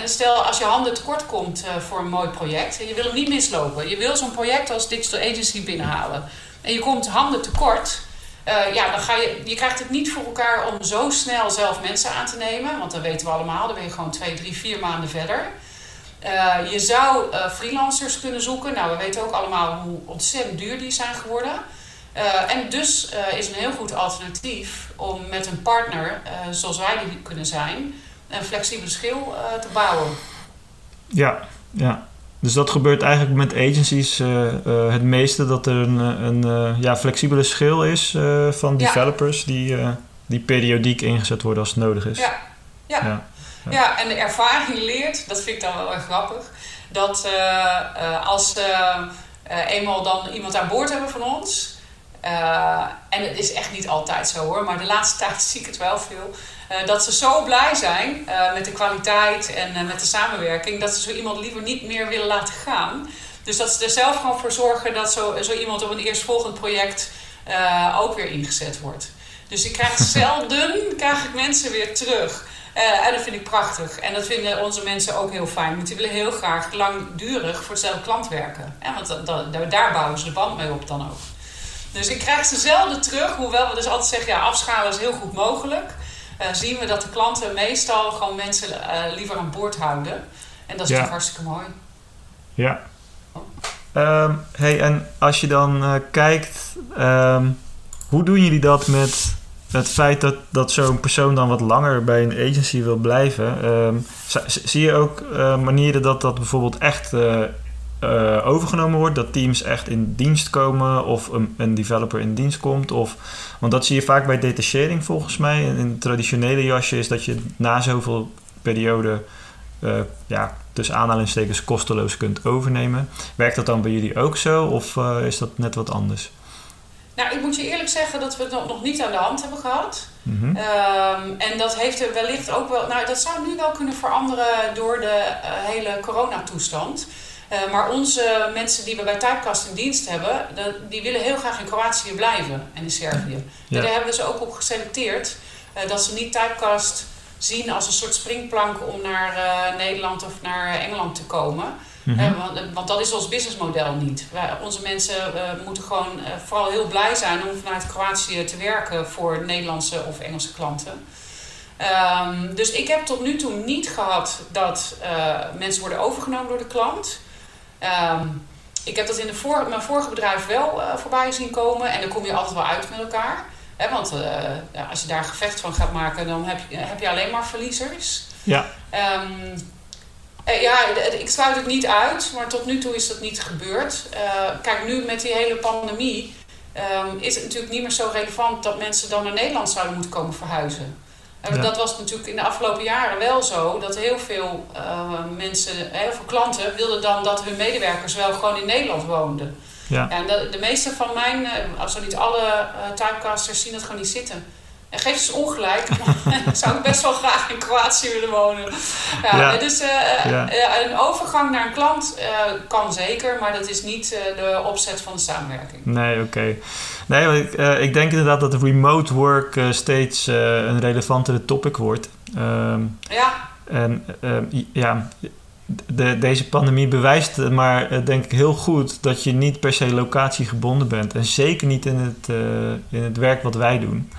en stel als je handen tekort komt voor een mooi project, en je wil hem niet mislopen. Je wil zo'n project als Digital Agency binnenhalen. En je komt handen tekort, uh, ja, dan ga je, je krijgt het niet voor elkaar om zo snel zelf mensen aan te nemen. Want dat weten we allemaal, dan ben je gewoon twee, drie, vier maanden verder. Uh, je zou uh, freelancers kunnen zoeken. Nou, we weten ook allemaal hoe ontzettend duur die zijn geworden. en dus is een heel goed alternatief om met een partner, zoals wij die kunnen zijn, een flexibele schil te bouwen. Ja, ja. Dus dat gebeurt eigenlijk met agencies uh, uh, het meeste dat er een, een uh, ja, flexibele schil is van developers die, die periodiek ingezet worden als het nodig is. Ja, ja. ja. ja. en de ervaring leert, dat vind ik dan wel erg grappig, dat als eenmaal dan iemand aan boord hebben van ons, en het is echt niet altijd zo hoor, maar de laatste tijd zie ik het wel veel uh, dat ze zo blij zijn uh, met de kwaliteit en met de samenwerking, dat ze zo iemand liever niet meer willen laten gaan. Dus dat ze er zelf gewoon voor zorgen dat zo, zo iemand op een eerstvolgend project ook weer ingezet wordt. Dus ik krijg zelden krijg ik mensen weer terug. en dat vind ik prachtig. En dat vinden onze mensen ook heel fijn. Want die willen heel graag langdurig voor hetzelfde klant werken. En want daar bouwen ze de band mee op dan ook. Dus ik krijg ze zelden terug. Hoewel we dus altijd zeggen, ja, afschalen is heel goed mogelijk. Uh, zien we dat de klanten meestal gewoon mensen liever aan boord houden. En dat is ja. hartstikke mooi. Ja. Um, hey, en als je dan kijkt, um, hoe doen jullie dat met het feit dat, dat zo'n persoon dan wat langer bij een agency wil blijven, um, zie je ook manieren dat dat bijvoorbeeld echt uh, uh, overgenomen wordt? Dat teams echt in dienst komen of een, een, developer in dienst komt? Of, want dat zie je vaak bij detachering volgens mij. In het traditionele jasje is dat je na zoveel periode, ja, tussen aanhalingstekens kosteloos kunt overnemen. Werkt dat dan bij jullie ook zo of is dat net wat anders? Nou, ik moet je eerlijk zeggen dat we het nog niet aan de hand hebben gehad. Mhm. Ehm, en dat heeft er wellicht ook wel. Nou, dat zou nu wel kunnen veranderen door de hele coronatoestand. Uh, maar onze mensen die we bij Typecast in dienst hebben, die willen heel graag in Kroatië blijven en in Servië. Ja. Daar hebben we ze ook op geselecteerd. Uh, dat ze niet Typecast zien als een soort springplank om naar Nederland of naar Engeland te komen. Mhm. want, want, dat is ons businessmodel niet. Wij, onze mensen moeten gewoon vooral heel blij zijn om vanuit Kroatië te werken voor Nederlandse of Engelse klanten. Um, dus ik heb tot nu toe niet gehad dat mensen worden overgenomen door de klant. Um, ik heb dat in de voor, mijn vorige bedrijf wel voorbij zien komen en dan kom je altijd wel uit met elkaar. He, want als je daar gevecht van gaat maken, dan heb je, heb je alleen maar verliezers. Ja. Um, uh, ja, ik sluit het niet uit, maar tot nu toe is dat niet gebeurd. Uh, kijk, nu met die hele pandemie um, is het natuurlijk niet meer zo relevant dat mensen dan naar Nederland zouden moeten komen verhuizen. Uh, ja. Dat was natuurlijk in de afgelopen jaren wel zo, dat heel veel mensen, heel veel klanten wilden dan dat hun medewerkers wel gewoon in Nederland woonden. Ja. En de, de meeste van mijn, als zo niet alle typecasters, zien dat gewoon niet zitten. En geef ze ongelijk, zou ik best wel graag in Kroatië willen wonen. Ja, Dus uh, ja. een overgang naar een klant uh, kan zeker, maar dat is niet de opzet van de samenwerking. Nee, oké. Okay. Nee, ik, ik, denk inderdaad dat remote work steeds een relevantere topic wordt. Um, ja. En ehm, ja, de, deze pandemie bewijst maar denk ik heel goed dat je niet per se locatiegebonden bent. En zeker niet in het, in het werk wat wij doen.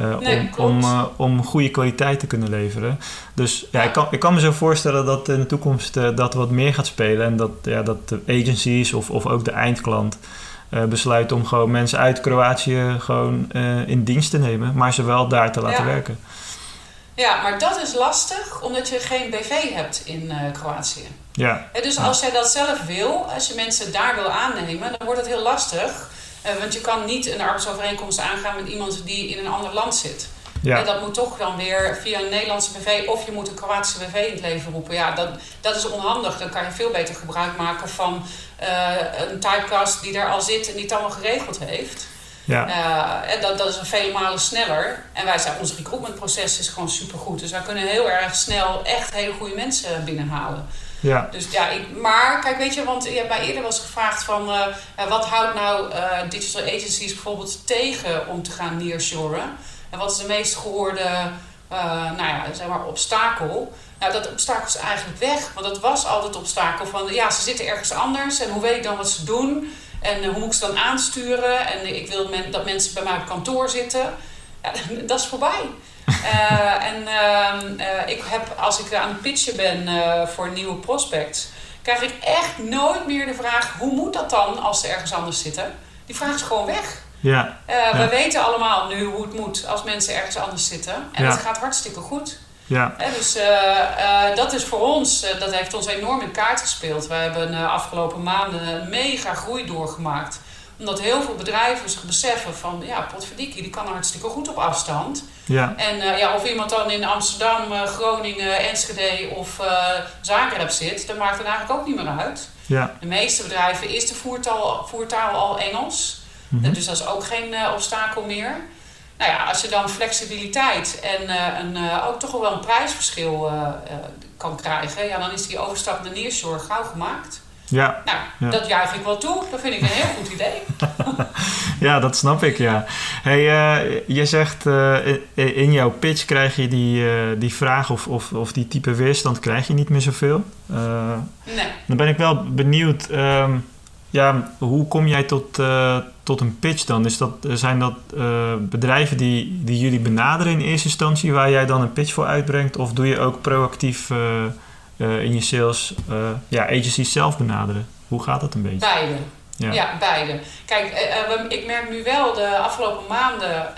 Uh, om, om, uh, om goede kwaliteit te kunnen leveren. Dus ja, Ik, kan, ik kan me zo voorstellen dat in de toekomst uh, dat wat meer gaat spelen. En dat, ja, dat de agencies of, of ook de eindklant besluit om gewoon mensen uit Kroatië gewoon in dienst te nemen. Maar ze wel daar te laten ja. werken. Ja, maar dat is lastig omdat je geen BV hebt in Kroatië. Ja. dus als jij dat zelf wil, als je mensen daar wil aannemen, dan wordt het heel lastig uh, want je kan niet een arbeidsovereenkomst aangaan met iemand die in een ander land zit. Ja. En dat moet toch dan weer via een Nederlandse BV of je moet een Kroatische BV in het leven roepen. Ja, dat, dat is onhandig. Dan kan je veel beter gebruik maken van uh, een typecast die daar al zit en die het allemaal geregeld heeft. Ja. Uh, en dat, dat is een vele malen sneller. En wij zijn, ons recruitmentproces is gewoon supergoed. Dus wij kunnen heel erg snel echt hele goede mensen binnenhalen. Ja. Dus ja, ik, maar kijk, weet je, want je hebt mij eerder eens gevraagd van uh, wat houdt nou uh, digital agencies bijvoorbeeld tegen om te gaan nearshoren? En wat is de meest gehoorde, nou ja, zeg maar, obstakel? Nou, dat obstakel is eigenlijk weg, want dat was altijd het obstakel van, ja, ze zitten ergens anders en hoe weet ik dan wat ze doen? En hoe moet ik ze dan aansturen? En ik wil dat mensen bij mij op kantoor zitten. Ja, dat is voorbij. Uh, en uh, uh, ik heb, als ik aan het pitchen ben voor nieuwe prospects, krijg ik echt nooit meer de vraag: hoe moet dat dan als ze ergens anders zitten? Die vraag is gewoon weg. Ja. ja. We weten allemaal nu hoe het moet als mensen ergens anders zitten. En ja. dat gaat hartstikke goed. Ja. dus dat is voor ons, dat heeft ons enorm in kaart gespeeld. We hebben de afgelopen maanden een mega groei doorgemaakt omdat heel veel bedrijven zich beseffen van, ja, potverdikkie, die kan hartstikke goed op afstand. Ja. En uh, ja, of iemand dan in Amsterdam, uh, Groningen, Enschede of uh, Zagreb zit, dat maakt het eigenlijk ook niet meer uit. Ja. De meeste bedrijven is de voertaal, voertaal al Engels. Mm -hmm. Dus dat is ook geen obstakel meer. Nou ja, als je dan flexibiliteit en een, ook toch wel een prijsverschil kan krijgen, ja, dan is die overstap naar nearshore gauw gemaakt. Ja. Nou, Ja. dat juich ik wel toe. Dat vind ik een heel goed idee. Ja, dat snap ik, ja. Hey, eh, je zegt eh, in- jouw pitch krijg je die, eh, die vraag of, of, of die type weerstand krijg je niet meer zoveel. Nee. dan ben ik wel benieuwd, ehm, ja, hoe kom jij tot, tot een pitch dan? Is dat, zijn dat bedrijven die, die jullie benaderen in eerste instantie, waar jij dan een pitch voor uitbrengt? Of doe je ook proactief eh, in je sales eh, ja, agencies zelf benaderen? Hoe gaat dat een beetje? Beide. Ja. Ja, beide. Kijk, eh, ik merk nu wel de afgelopen maanden,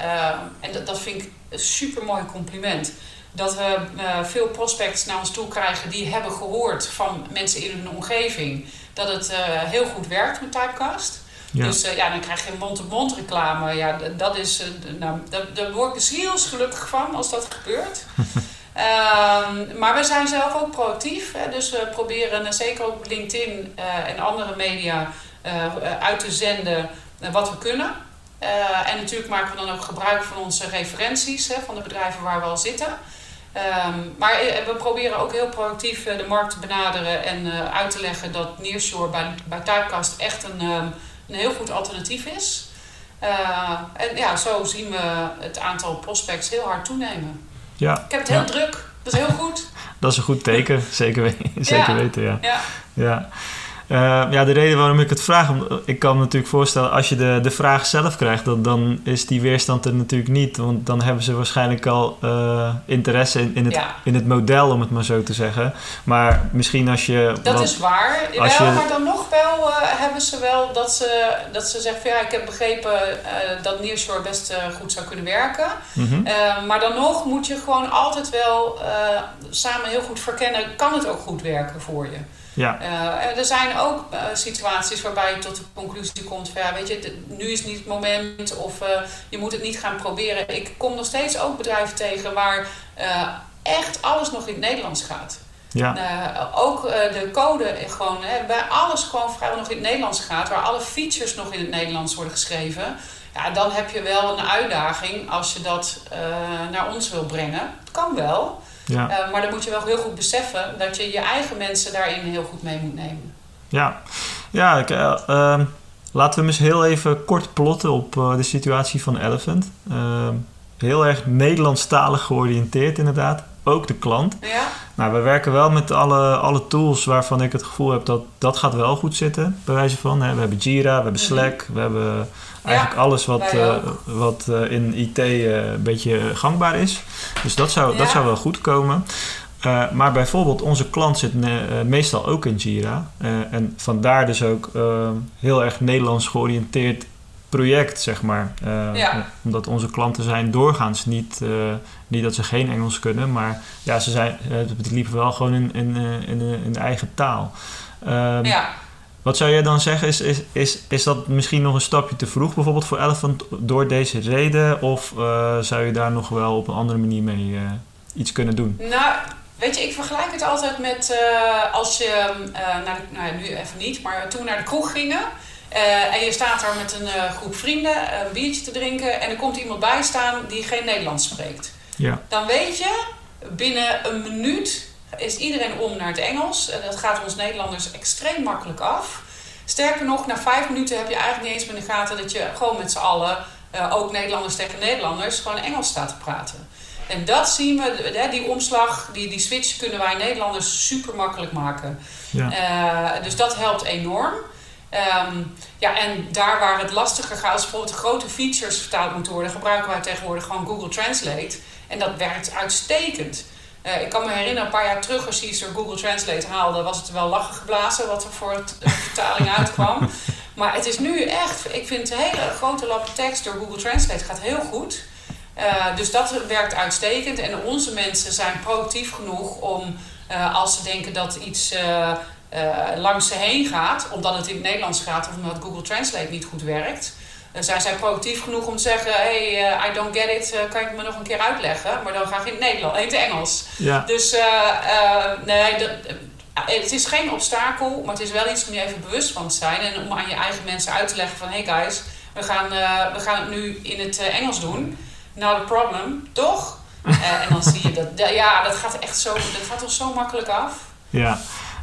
en dat, dat vind ik een super mooi compliment, dat we veel prospects naar ons toe krijgen die hebben gehoord van mensen in hun omgeving dat het heel goed werkt met Typecast. Ja. Dus ja, dan krijg je mond-op-mond reclame. Ja, dat is, nou, daar, daar word ik dus zielsgelukkig van als dat gebeurt. Ehm, maar we zijn zelf ook proactief. Hè, dus we proberen eh, zeker op LinkedIn eh, en andere media eh, uit te zenden wat we kunnen. En natuurlijk maken we dan ook gebruik van onze referenties hè, van de bedrijven waar we al zitten. Ehm, maar we proberen ook heel proactief de markt te benaderen en uit te leggen dat Nearshore bij, bij echt een, ehm, een heel goed alternatief is. En ja, zo zien we het aantal prospects heel hard toenemen. Ja. Ik heb het heel Ja. druk, dat is heel goed. Dat is een goed teken, zeker, zeker Ja. weten, ja. Ja. Ja. Eh, ja, de reden waarom ik het vraag, ik kan me natuurlijk voorstellen, als je de, de vraag zelf krijgt, dan, dan is die weerstand er natuurlijk niet. Want dan hebben ze waarschijnlijk al eh, interesse in, in, het, Ja. in het model, om het maar zo te zeggen. Maar misschien als je. Dat wat- is waar. als wel, je- Maar dan nog wel eh, hebben ze wel dat ze, dat ze zeggen van ja, ik heb begrepen dat Nearshore best goed zou kunnen werken. Mhm. Maar dan nog moet je gewoon altijd wel samen heel goed verkennen, kan het ook goed werken voor je? Ja, en er zijn ook eh, situaties waarbij je tot de conclusie komt van ja, weet je, nu is niet het moment of eh, je moet het niet gaan proberen. Ik kom nog steeds ook bedrijven tegen waar echt alles nog in het Nederlands gaat. ja, ook de code gewoon, hè, waar alles gewoon vrijwel nog in het Nederlands gaat, waar alle features nog in het Nederlands worden geschreven. Ja, dan heb je wel een uitdaging als je dat naar ons wil brengen. Het kan wel, ja, eh, maar dan moet je wel heel goed beseffen dat je je eigen mensen daarin heel goed mee moet nemen. ja. Ja, ik, eh, ehm, laten we hem eens heel even kort plotten op eh, de situatie van Elephant. Ehm, heel erg Nederlandstalig georiënteerd, inderdaad. Ook de klant. Ja, Nou, we werken wel met alle, alle tools waarvan ik het gevoel heb dat dat gaat wel goed zitten, bij wijze van. Hè. We hebben Jira, we hebben Slack, we hebben eigenlijk alles wat, eh, wat eh, in IT eh, een beetje gangbaar is. Dus dat zou, dat zou wel goed komen. Maar bijvoorbeeld onze klant zit ne- meestal ook in Jira. En vandaar dus ook heel erg Nederlands georiënteerd project, zeg maar. Ja. Omdat onze klanten zijn doorgaans niet, niet dat ze geen Engels kunnen, maar ja, ze zijn, het liepen wel gewoon in, in, in, in de eigen taal. Ehm, ja. Wat zou jij dan zeggen? Is, is, is, is dat misschien nog een stapje te vroeg, bijvoorbeeld voor Elephant, door deze reden? Of eh, zou je daar nog wel op een andere manier mee eh, iets kunnen doen? Nou, weet je, ik vergelijk het altijd met eh, als je eh, naar de, nou ja, nu even niet, maar toen we naar de kroeg gingen. en je staat daar met een groep vrienden een biertje te drinken en er komt iemand bij staan die geen Nederlands spreekt. Ja, Dan weet je, binnen een minuut is iedereen om naar het Engels. En dat gaat ons Nederlanders extreem makkelijk af. Sterker nog, na vijf minuten heb je eigenlijk niet eens meer in de gaten dat je gewoon met z'n allen, eh, ook Nederlanders tegen Nederlanders, gewoon Engels staat te praten. En dat zien we, die omslag, die, die switch kunnen wij Nederlanders super makkelijk maken. ja, Eh, dus dat helpt enorm. Ehm, ja, en daar waar het lastiger gaat, als bijvoorbeeld grote features vertaald moeten worden, gebruiken wij tegenwoordig gewoon Google Translate. En dat werkt uitstekend. Eh, ik kan me herinneren, een paar jaar terug, als je iets door Google Translate haalde, was het wel lachen geblazen wat er voor het, de vertaling uitkwam. Maar het is nu echt, ik vind hele grote lappen tekst door Google Translate gaat heel goed. Eh, dus dat werkt uitstekend. En onze mensen zijn proactief genoeg om, eh, als ze denken dat iets eh, eh, langs ze heen gaat, omdat het in het Nederlands gaat of omdat Google Translate niet goed werkt, dan zijn zij proactief genoeg om te zeggen: Hey, eh, I don't get it, eh, kan je het me nog een keer uitleggen? Maar dan graag in het Nederlands, in het Engels. ja, Dus eh, nee, het is geen obstakel, maar het is wel iets om je even bewust van te zijn en om aan je eigen mensen uit te leggen van hey guys, we gaan, we gaan het nu in het Engels doen. Not a problem, toch? En dan zie je dat, da- ja, dat gaat echt zo, dat gaat toch zo makkelijk af. ja.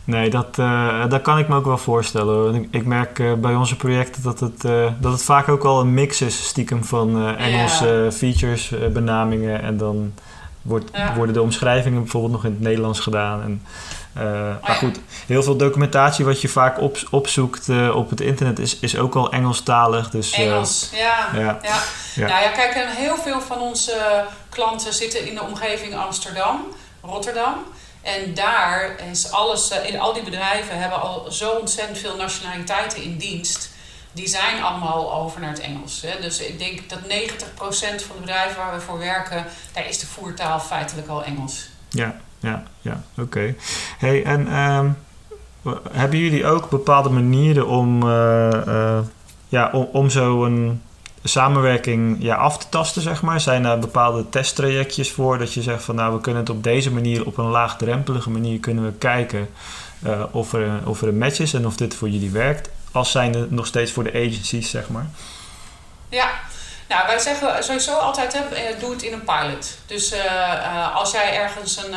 Nee, dat, uh, dat kan ik me ook wel voorstellen. Ik, ik merk uh, bij onze projecten dat het, uh, dat het vaak ook al een mix is, stiekem van Engelse ja. features, benamingen. En dan wordt, ja. worden de omschrijvingen bijvoorbeeld nog in het Nederlands gedaan. En, oh, maar goed, heel veel documentatie wat je vaak op, opzoekt op het internet is, is ook al Engelstalig. Dus, Engels, ja. Ja. ja. Nou ja, kijk, en heel veel van onze klanten zitten in de omgeving Amsterdam, Rotterdam. En daar is alles, eh, in al die bedrijven hebben al zo ontzettend veel nationaliteiten in dienst. Die zijn allemaal over naar het Engels. Dus ik denk dat 90% van de bedrijven waar we voor werken, daar is de voertaal feitelijk al Engels. Ja, ja, ja, oké. Hey, en um, hebben jullie ook bepaalde manieren om, uh, uh, ja, om, om zo samenwerking ja, af te tasten, zeg maar? Zijn er bepaalde testtrajectjes voor dat je zegt van nou, we kunnen het op deze manier, op een laagdrempelige manier, kunnen we kijken uh, of, er, of er een match is en of dit voor jullie werkt, als zijnde nog steeds voor de agencies, zeg maar? Ja, nou, wij zeggen sowieso altijd, hè, eh, doe het in een pilot. Dus uh, als jij ergens een,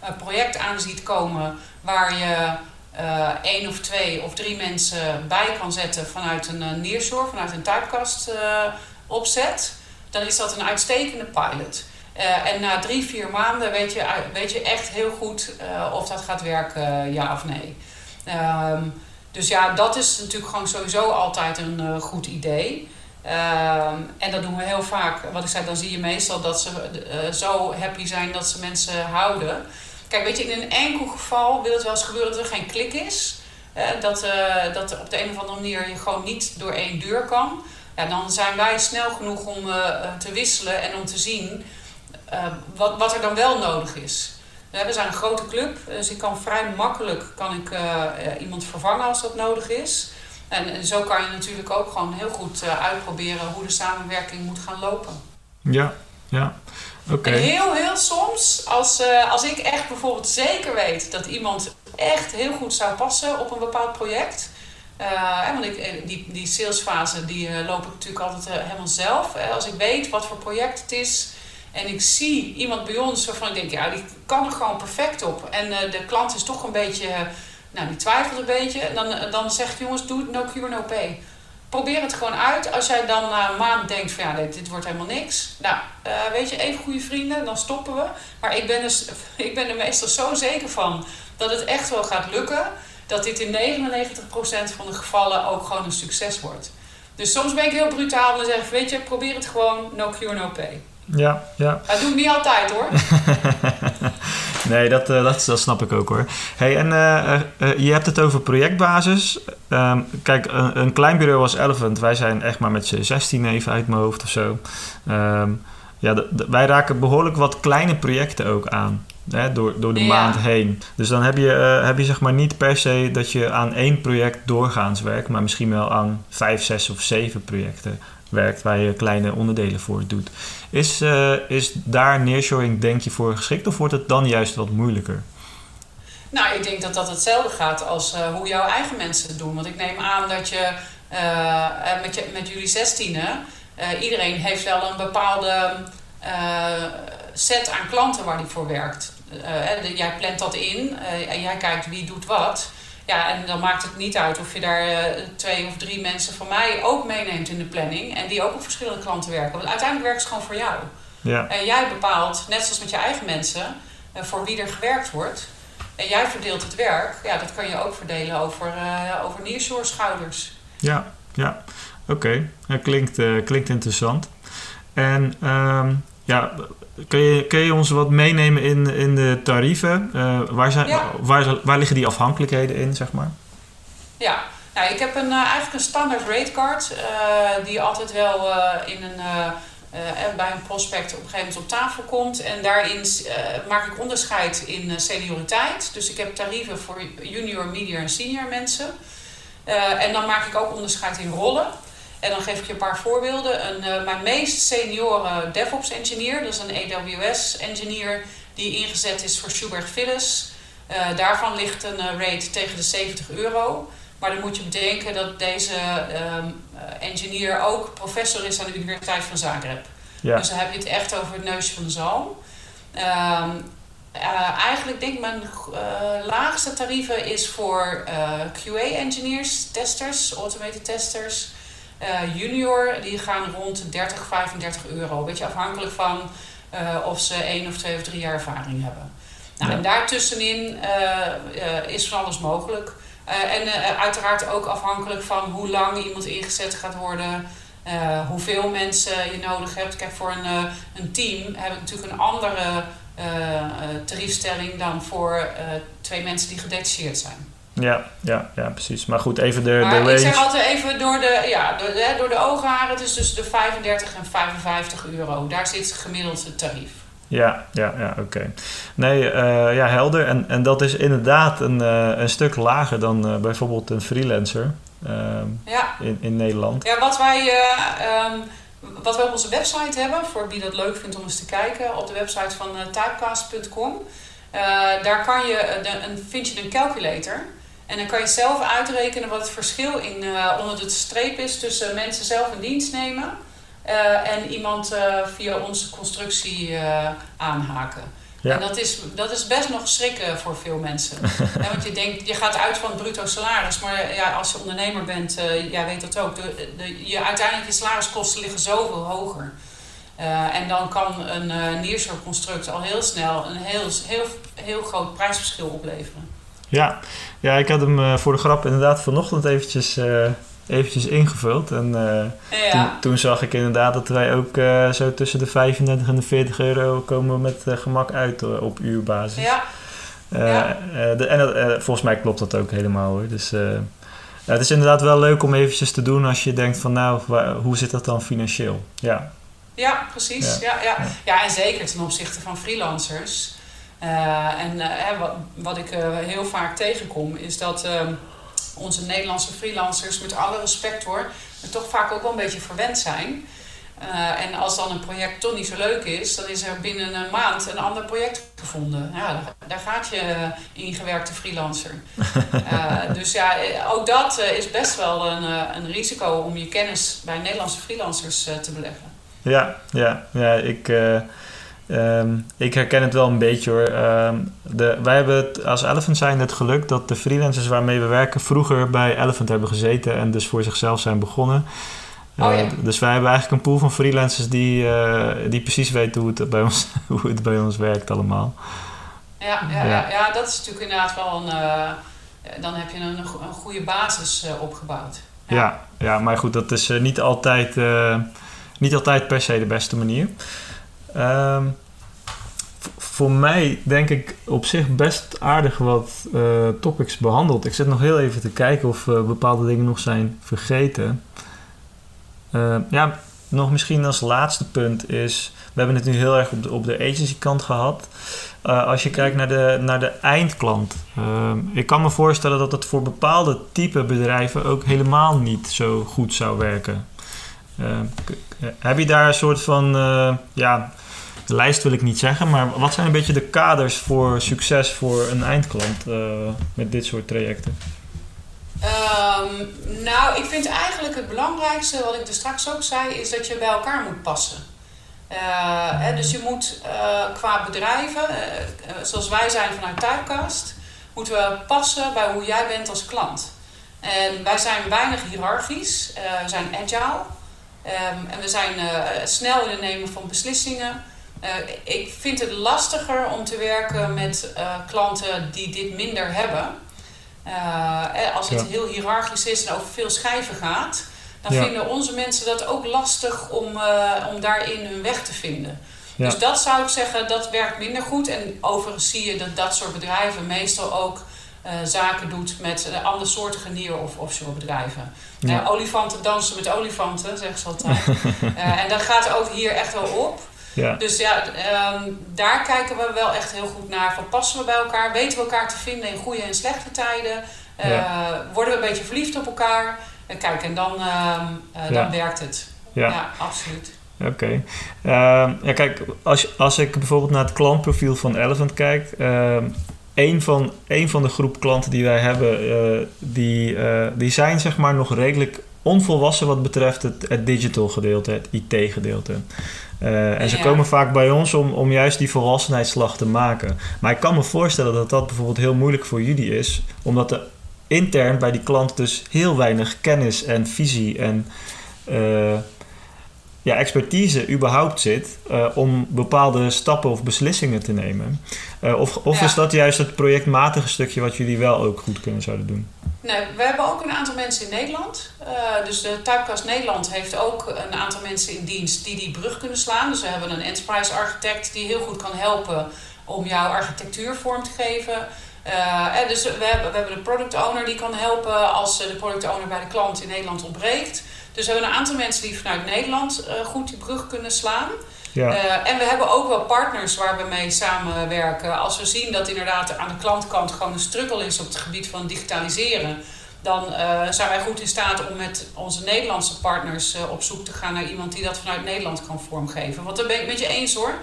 een project aan ziet komen waar je uh, één of twee of drie mensen bij kan zetten vanuit een uh, vanuit een typecast uh, opzet, dan is dat een uitstekende pilot. en na drie, vier maanden weet je, weet je echt heel goed of dat gaat werken, ja of nee. Um, dus ja, dat is natuurlijk gewoon sowieso altijd een goed idee. Um, en dat doen we heel vaak. Wat ik zei, dan zie je meestal dat ze zo happy zijn dat ze mensen houden. Kijk, weet je, in een enkel geval wil het wel eens gebeuren dat er geen klik is. dat, uh, dat op de een of andere manier je gewoon niet door één deur kan. Ja, dan zijn wij snel genoeg om uh, te wisselen en om te zien wat, wat er dan wel nodig is. we zijn een grote club, dus ik kan vrij makkelijk kan ik, iemand vervangen als dat nodig is. En, en, zo kan je natuurlijk ook gewoon heel goed uitproberen hoe de samenwerking moet gaan lopen. Ja, ja. En heel, heel soms, als, uh, als ik echt bijvoorbeeld zeker weet dat iemand echt heel goed zou passen op een bepaald project. Uh, want eh, die, die salesfase die loop ik natuurlijk altijd helemaal zelf. als ik weet wat voor project het is en ik zie iemand bij ons waarvan ik denk, ja, die kan er gewoon perfect op. En de klant is toch een beetje, nou, die twijfelt een beetje. Dan, dan zegt jongens, doe het no cure, no pay probeer het gewoon uit. Als jij dan na een maand denkt van ja, dit, dit wordt helemaal niks. Nou, uh, weet je, even goede vrienden, dan stoppen we. Maar ik ben, dus, ik ben er meestal zo zeker van dat het echt wel gaat lukken. Dat dit in 99% van de gevallen ook gewoon een succes wordt. Dus soms ben ik heel brutaal en zeg weet je, probeer het gewoon, no cure, no pay. Ja, ja. Dat doe ik niet altijd hoor. nee, dat, uh, dat, dat snap ik ook hoor. Hey, en uh, uh, je hebt het over projectbasis. Um, kijk, een, een, klein bureau als Elephant, wij zijn echt maar met z'n 16 even uit mijn hoofd of zo. Um, ja, de, de, wij raken behoorlijk wat kleine projecten ook aan. Hè, door, door de ja. maand heen. Dus dan heb je, heb je zeg maar niet per se dat je aan één project doorgaans werkt, maar misschien wel aan vijf, zes of zeven projecten werkt waar je kleine onderdelen voor doet. Is, uh, is daar nearshoring denk je voor geschikt of wordt het dan juist wat moeilijker? Nou, ik denk dat dat hetzelfde gaat als uh, hoe jouw eigen mensen het doen. Want ik neem aan dat je uh, met, je, met jullie zestienen, iedereen heeft wel een bepaalde set aan klanten waar die voor werkt. jij plant dat in en jij kijkt wie doet wat. Ja, en dan maakt het niet uit of je daar uh, twee of drie mensen van mij ook meeneemt in de planning. En die ook op verschillende klanten werken. Want uiteindelijk werkt het gewoon voor jou. Ja. En jij bepaalt, net zoals met je eigen mensen, uh, voor wie er gewerkt wordt. En jij verdeelt het werk. Ja, dat kan je ook verdelen over, uh, over nearshore schouders. Ja, ja. Oké. Okay. Dat klinkt, klinkt interessant. En um, ja, Kun je, kun je ons wat meenemen in, in de tarieven? Uh, waar, zijn, ja. waar, waar liggen die afhankelijkheden in, zeg maar? Ja, nou, ik heb een, uh, eigenlijk een standaard ratecard uh, die altijd wel in een, bij een prospect op een gegeven moment op tafel komt. En daarin maak ik onderscheid in senioriteit. Dus ik heb tarieven voor junior, medium en senior mensen. en dan maak ik ook onderscheid in rollen. En dan geef ik je een paar voorbeelden. Een, uh, mijn meest senioren DevOps engineer, dat is een AWS engineer die ingezet is voor Schubert Phyllis. Uh, daarvan ligt een uh, rate tegen de 70 euro. Maar dan moet je bedenken dat deze um, engineer ook professor is aan de Universiteit van Zagreb. Ja. Dus dan heb je het echt over het neusje van de zalm. Um, eigenlijk denk ik mijn laagste tarieven is voor QA-engineers, testers, automated testers. Junior, die gaan rond 30, 35 euro. Een beetje afhankelijk van of ze één of twee of drie jaar ervaring hebben. Nou, En daartussenin is van alles mogelijk. en uiteraard ook afhankelijk van hoe lang iemand ingezet gaat worden. Uh, hoeveel mensen je nodig hebt. Kijk, voor een, uh, een team heb ik natuurlijk een andere uh, tariefstelling dan voor twee mensen die gedetacheerd zijn. Ja, ja, ja, precies. Maar goed, even de, maar de range. Ik zeg altijd even door de, ja, door de, door de oogharen. Is tussen de 35 en 55 euro. Daar zit gemiddeld het tarief. Ja, ja, ja oké. Nee, ja, helder. En, en dat is inderdaad een, een stuk lager dan bijvoorbeeld een freelancer. Ehm, ja. in, in Nederland. Ja, wat wij, um, wat wij op onze website hebben, voor wie dat leuk vindt om eens te kijken, op de website van typecast.com, daar kan je, de, een, vind je een calculator. En dan kan je zelf uitrekenen wat het verschil in, uh, onder de streep is tussen mensen zelf in dienst nemen en iemand via onze constructie aanhaken. Ja. En dat is, dat is best nog schrikken voor veel mensen. ja, want je denkt, je gaat uit van het bruto salaris. Maar ja, als je ondernemer bent, jij weet dat ook. De, de, je, uiteindelijk je salariskosten liggen zoveel hoger. En dan kan een uh, nearshore-construct al heel snel een heel, heel, heel groot prijsverschil opleveren. Ja, ja ik had hem voor de grap inderdaad vanochtend eventjes eventjes ingevuld. En uh, toen, toen, zag ik inderdaad dat wij ook zo tussen de 35 en de 40 euro komen met gemak uit op uurbasis. Ja. ja. De, en volgens mij klopt dat ook helemaal hoor. Dus het is inderdaad wel leuk om eventjes te doen als je denkt van nou, waar, hoe zit dat dan financieel? Ja. Ja, precies. Ja. Ja, ja. ja. en zeker ten opzichte van freelancers. En wat, wat ik heel vaak tegenkom is dat onze Nederlandse freelancers, met alle respect hoor, toch vaak ook wel een beetje verwend zijn. Uh, en als dan een project toch niet zo leuk is, dan is er binnen een maand een ander project gevonden. Ja, daar gaat je ingewerkte freelancer. Uh, dus ja, ook dat is best wel een, een risico om je kennis bij Nederlandse freelancers te beleggen. Ja, ja, ja ik, Um, ik herken het wel een beetje hoor. Um, de, wij hebben het, als Elephant zijn het geluk dat de freelancers waarmee we werken vroeger bij Elephant hebben gezeten en dus voor zichzelf zijn begonnen. Oh, ja. uh, dus wij hebben eigenlijk een pool van freelancers die, uh, die precies weten hoe het, bij ons, hoe het bij ons werkt allemaal. Ja, ja, ja. ja dat is natuurlijk inderdaad wel een. Uh, dan heb je een, een goede basis opgebouwd. Ja. ja. Ja, maar goed, dat is niet, altijd, niet altijd per se de beste manier. Um, voor mij denk ik op zich best aardig wat uh, topics behandeld. Ik zit nog heel even te kijken of uh, bepaalde dingen nog zijn vergeten. Uh, ja, nog misschien als laatste punt is... We hebben het nu heel erg op de, op de agency kant gehad. als je kijkt naar de, naar de eindklant. Ehm, ik kan me voorstellen dat het voor bepaalde type bedrijven... ook helemaal niet zo goed zou werken. Ehm, heb je daar een soort van... ja, lijst wil ik niet zeggen, maar wat zijn een beetje de kaders voor succes voor een eindklant uh, met dit soort trajecten? Um, nou, ik vind eigenlijk het belangrijkste, wat ik er straks ook zei, is dat je bij elkaar moet passen. Uh, hè, dus je moet uh, qua bedrijven, zoals wij zijn vanuit Typecast, moeten we passen bij hoe jij bent als klant. En wij zijn weinig hiërarchisch, we zijn agile um, en we zijn snel in het nemen van beslissingen. Uh, ik vind het lastiger om te werken met uh, klanten die dit minder hebben. Uh, als het heel hiërarchisch is en over veel schijven gaat, dan ja. vinden onze mensen dat ook lastig om, om daarin hun weg te vinden. Ja. Dus dat zou ik zeggen, dat werkt minder goed. En overigens zie je dat dat soort bedrijven meestal ook zaken doet met andersoortige neer- of offshore bedrijven. olifanten dansen met olifanten, zeggen ze altijd. en dat gaat ook hier echt wel op. Ja. Dus ja, um, daar kijken we wel echt heel goed naar. Van passen we bij elkaar? Weten we elkaar te vinden in goede en slechte tijden? Uh, ja. Worden we een beetje verliefd op elkaar? En kijk, en dan, uh, ja. dan werkt het. Ja, absoluut. Oké. Okay. Ehm, ja, kijk, als, als ik bijvoorbeeld naar het klantprofiel van Elephant kijk... Ehm, een van, een van de groep klanten die wij hebben, eh, die, eh, die zijn zeg maar nog redelijk onvolwassen wat betreft het, het digital gedeelte, het IT gedeelte. En ze Ja. komen vaak bij ons om, om juist die volwassenheidsslag te maken. Maar ik kan me voorstellen dat dat bijvoorbeeld heel moeilijk voor jullie is, omdat er intern bij die klant dus heel weinig kennis en visie en eh, ja, expertise überhaupt zit eh, om bepaalde stappen of beslissingen te nemen. Eh, of of Ja. is dat juist het projectmatige stukje wat jullie wel ook goed kunnen zouden doen? Nee, we hebben ook een aantal mensen in Nederland. Eh, dus de Typecast Nederland heeft ook een aantal mensen in dienst die die brug kunnen slaan. Dus we hebben een enterprise architect die heel goed kan helpen om jouw architectuur vorm te geven. Eh, en dus we hebben, we hebben een product owner die kan helpen als eh, de product owner bij de klant in Nederland ontbreekt. Dus we hebben een aantal mensen die vanuit Nederland goed die brug kunnen slaan. Ja, Eh, en we hebben ook wel partners waar we mee samenwerken. Als we zien dat inderdaad aan de klantkant gewoon een struggle is op het gebied van digitaliseren, dan eh, zijn wij goed in staat om met onze Nederlandse partners eh, op zoek te gaan naar iemand die dat vanuit Nederland kan vormgeven. Want daar ben ik met je eens hoor.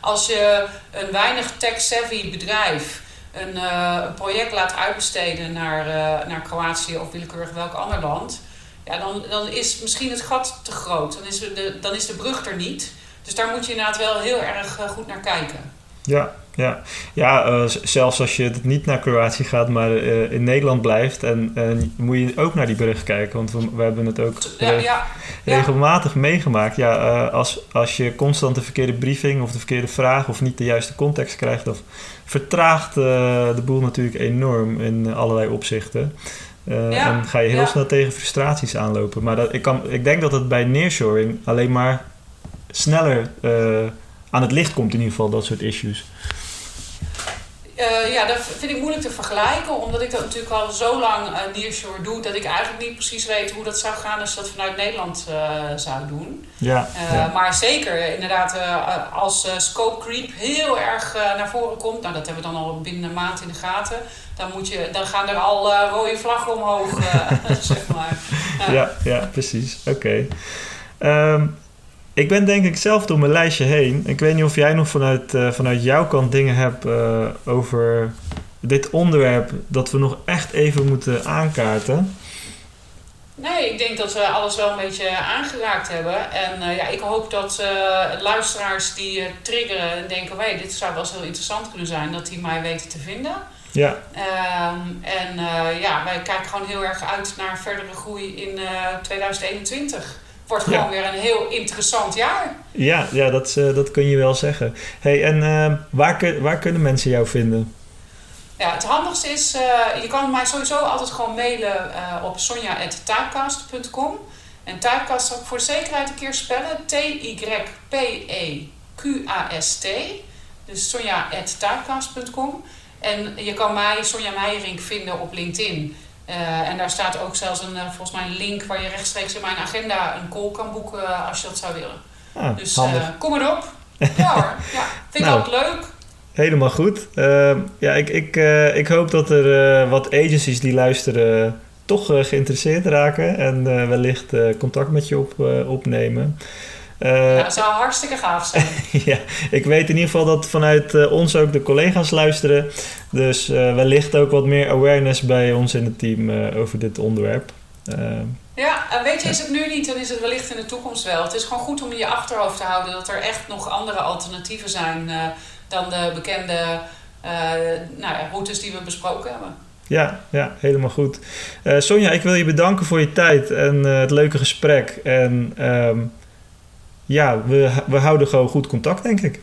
Als je een weinig tech-savvy bedrijf een, project laat uitbesteden naar, naar Kroatië of willekeurig welk ander land, ja, dan, dan is misschien het gat te groot. Dan is, de, dan is de brug er niet. Dus daar moet je inderdaad wel heel erg eh, goed naar kijken. ja, ja. ja eh, zelfs als je het niet naar Kroatië gaat, maar eh, in Nederland blijft, en, en moet je ook naar die brug kijken. Want we, we hebben het ook Ja, re- ja, ja. regelmatig meegemaakt. Ja, als, als je constant de verkeerde briefing of de verkeerde vraag of niet de juiste context krijgt, dan vertraagt de boel natuurlijk enorm in allerlei opzichten. En ga je heel snel tegen frustraties aanlopen. Maar dat, ik, kan, ik denk dat het bij nearshoring alleen maar sneller eh, aan het licht komt in ieder geval, dat soort issues. Eh, ja, dat vind ik moeilijk te vergelijken, omdat ik dat natuurlijk al zo lang uh, nearshore doe, dat ik eigenlijk niet precies weet hoe dat zou gaan als je dat vanuit Nederland zou doen. Ja, ja. Maar zeker, inderdaad, als scope creep heel erg naar voren komt, nou dat hebben we dan al binnen een maand in de gaten, dan, moet je, dan gaan er al rode vlaggen omhoog, zeg maar. Ja. Ja, ja, precies. Oké. Ehm, ik ben denk ik zelf door mijn lijstje heen. Ik weet niet of jij nog vanuit, eh, vanuit jouw kant dingen hebt eh, over dit onderwerp dat we nog echt even moeten aankaarten. Nee, ik denk dat we alles wel een beetje aangeraakt hebben. En eh, ja, ik hoop dat luisteraars die triggeren en denken... Hey, dit zou wel eens heel interessant kunnen zijn, dat die mij weten te vinden. Ja, Ehm, en ja, wij kijken gewoon heel erg uit naar verdere groei in eh 2021. Wordt Ja. gewoon weer een heel interessant jaar. ja, ja dat, eh, dat kun je wel zeggen. Hey, en eh, waar, kun- waar kunnen mensen jou vinden? Ja, het handigste is, eh, je kan mij sowieso altijd gewoon mailen op sonja.typecast.com. En typecast zal ik voor de zekerheid een keer spellen. E T-Y-P-E-Q-A-S-T. Dus sonja.typecast.com. En je kan mij, Sonja Meijering, vinden op LinkedIn. Eh, en daar staat ook zelfs een, eh, volgens mij een link waar je rechtstreeks in mijn agenda een call kan boeken eh, als je dat zou willen. Ah, Dus kom erop. Ja hoor, ja, vind ik Nou. altijd leuk. Helemaal goed. Ehm, ja, ik, ik, ik hoop dat er wat agencies die luisteren toch geïnteresseerd raken en wellicht contact met je op, opnemen. Eh, Ja, dat zou hartstikke gaaf zijn. ja, ik weet in ieder geval dat vanuit eh, ons ook de collega's luisteren. Dus eh, wellicht ook wat meer awareness bij ons in het team over dit onderwerp. Ja, en weet je, is het nu niet, dan is het wellicht in de toekomst wel. Het is gewoon goed om in je achterhoofd te houden dat er echt nog andere alternatieven zijn dan de bekende nou routes die we besproken hebben. ja, ja, helemaal goed. Sonja, ik wil je bedanken voor je tijd en het leuke gesprek. En ehm, ja, we, we houden gewoon goed contact, denk ik.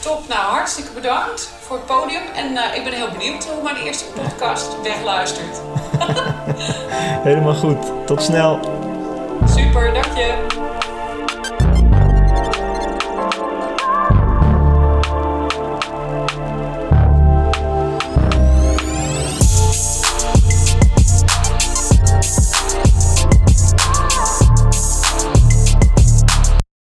Top, nou hartstikke bedankt voor het podium. En eh, ik ben heel benieuwd hoe mijn eerste podcast wegluistert. Helemaal goed. Tot snel. Super, dank je.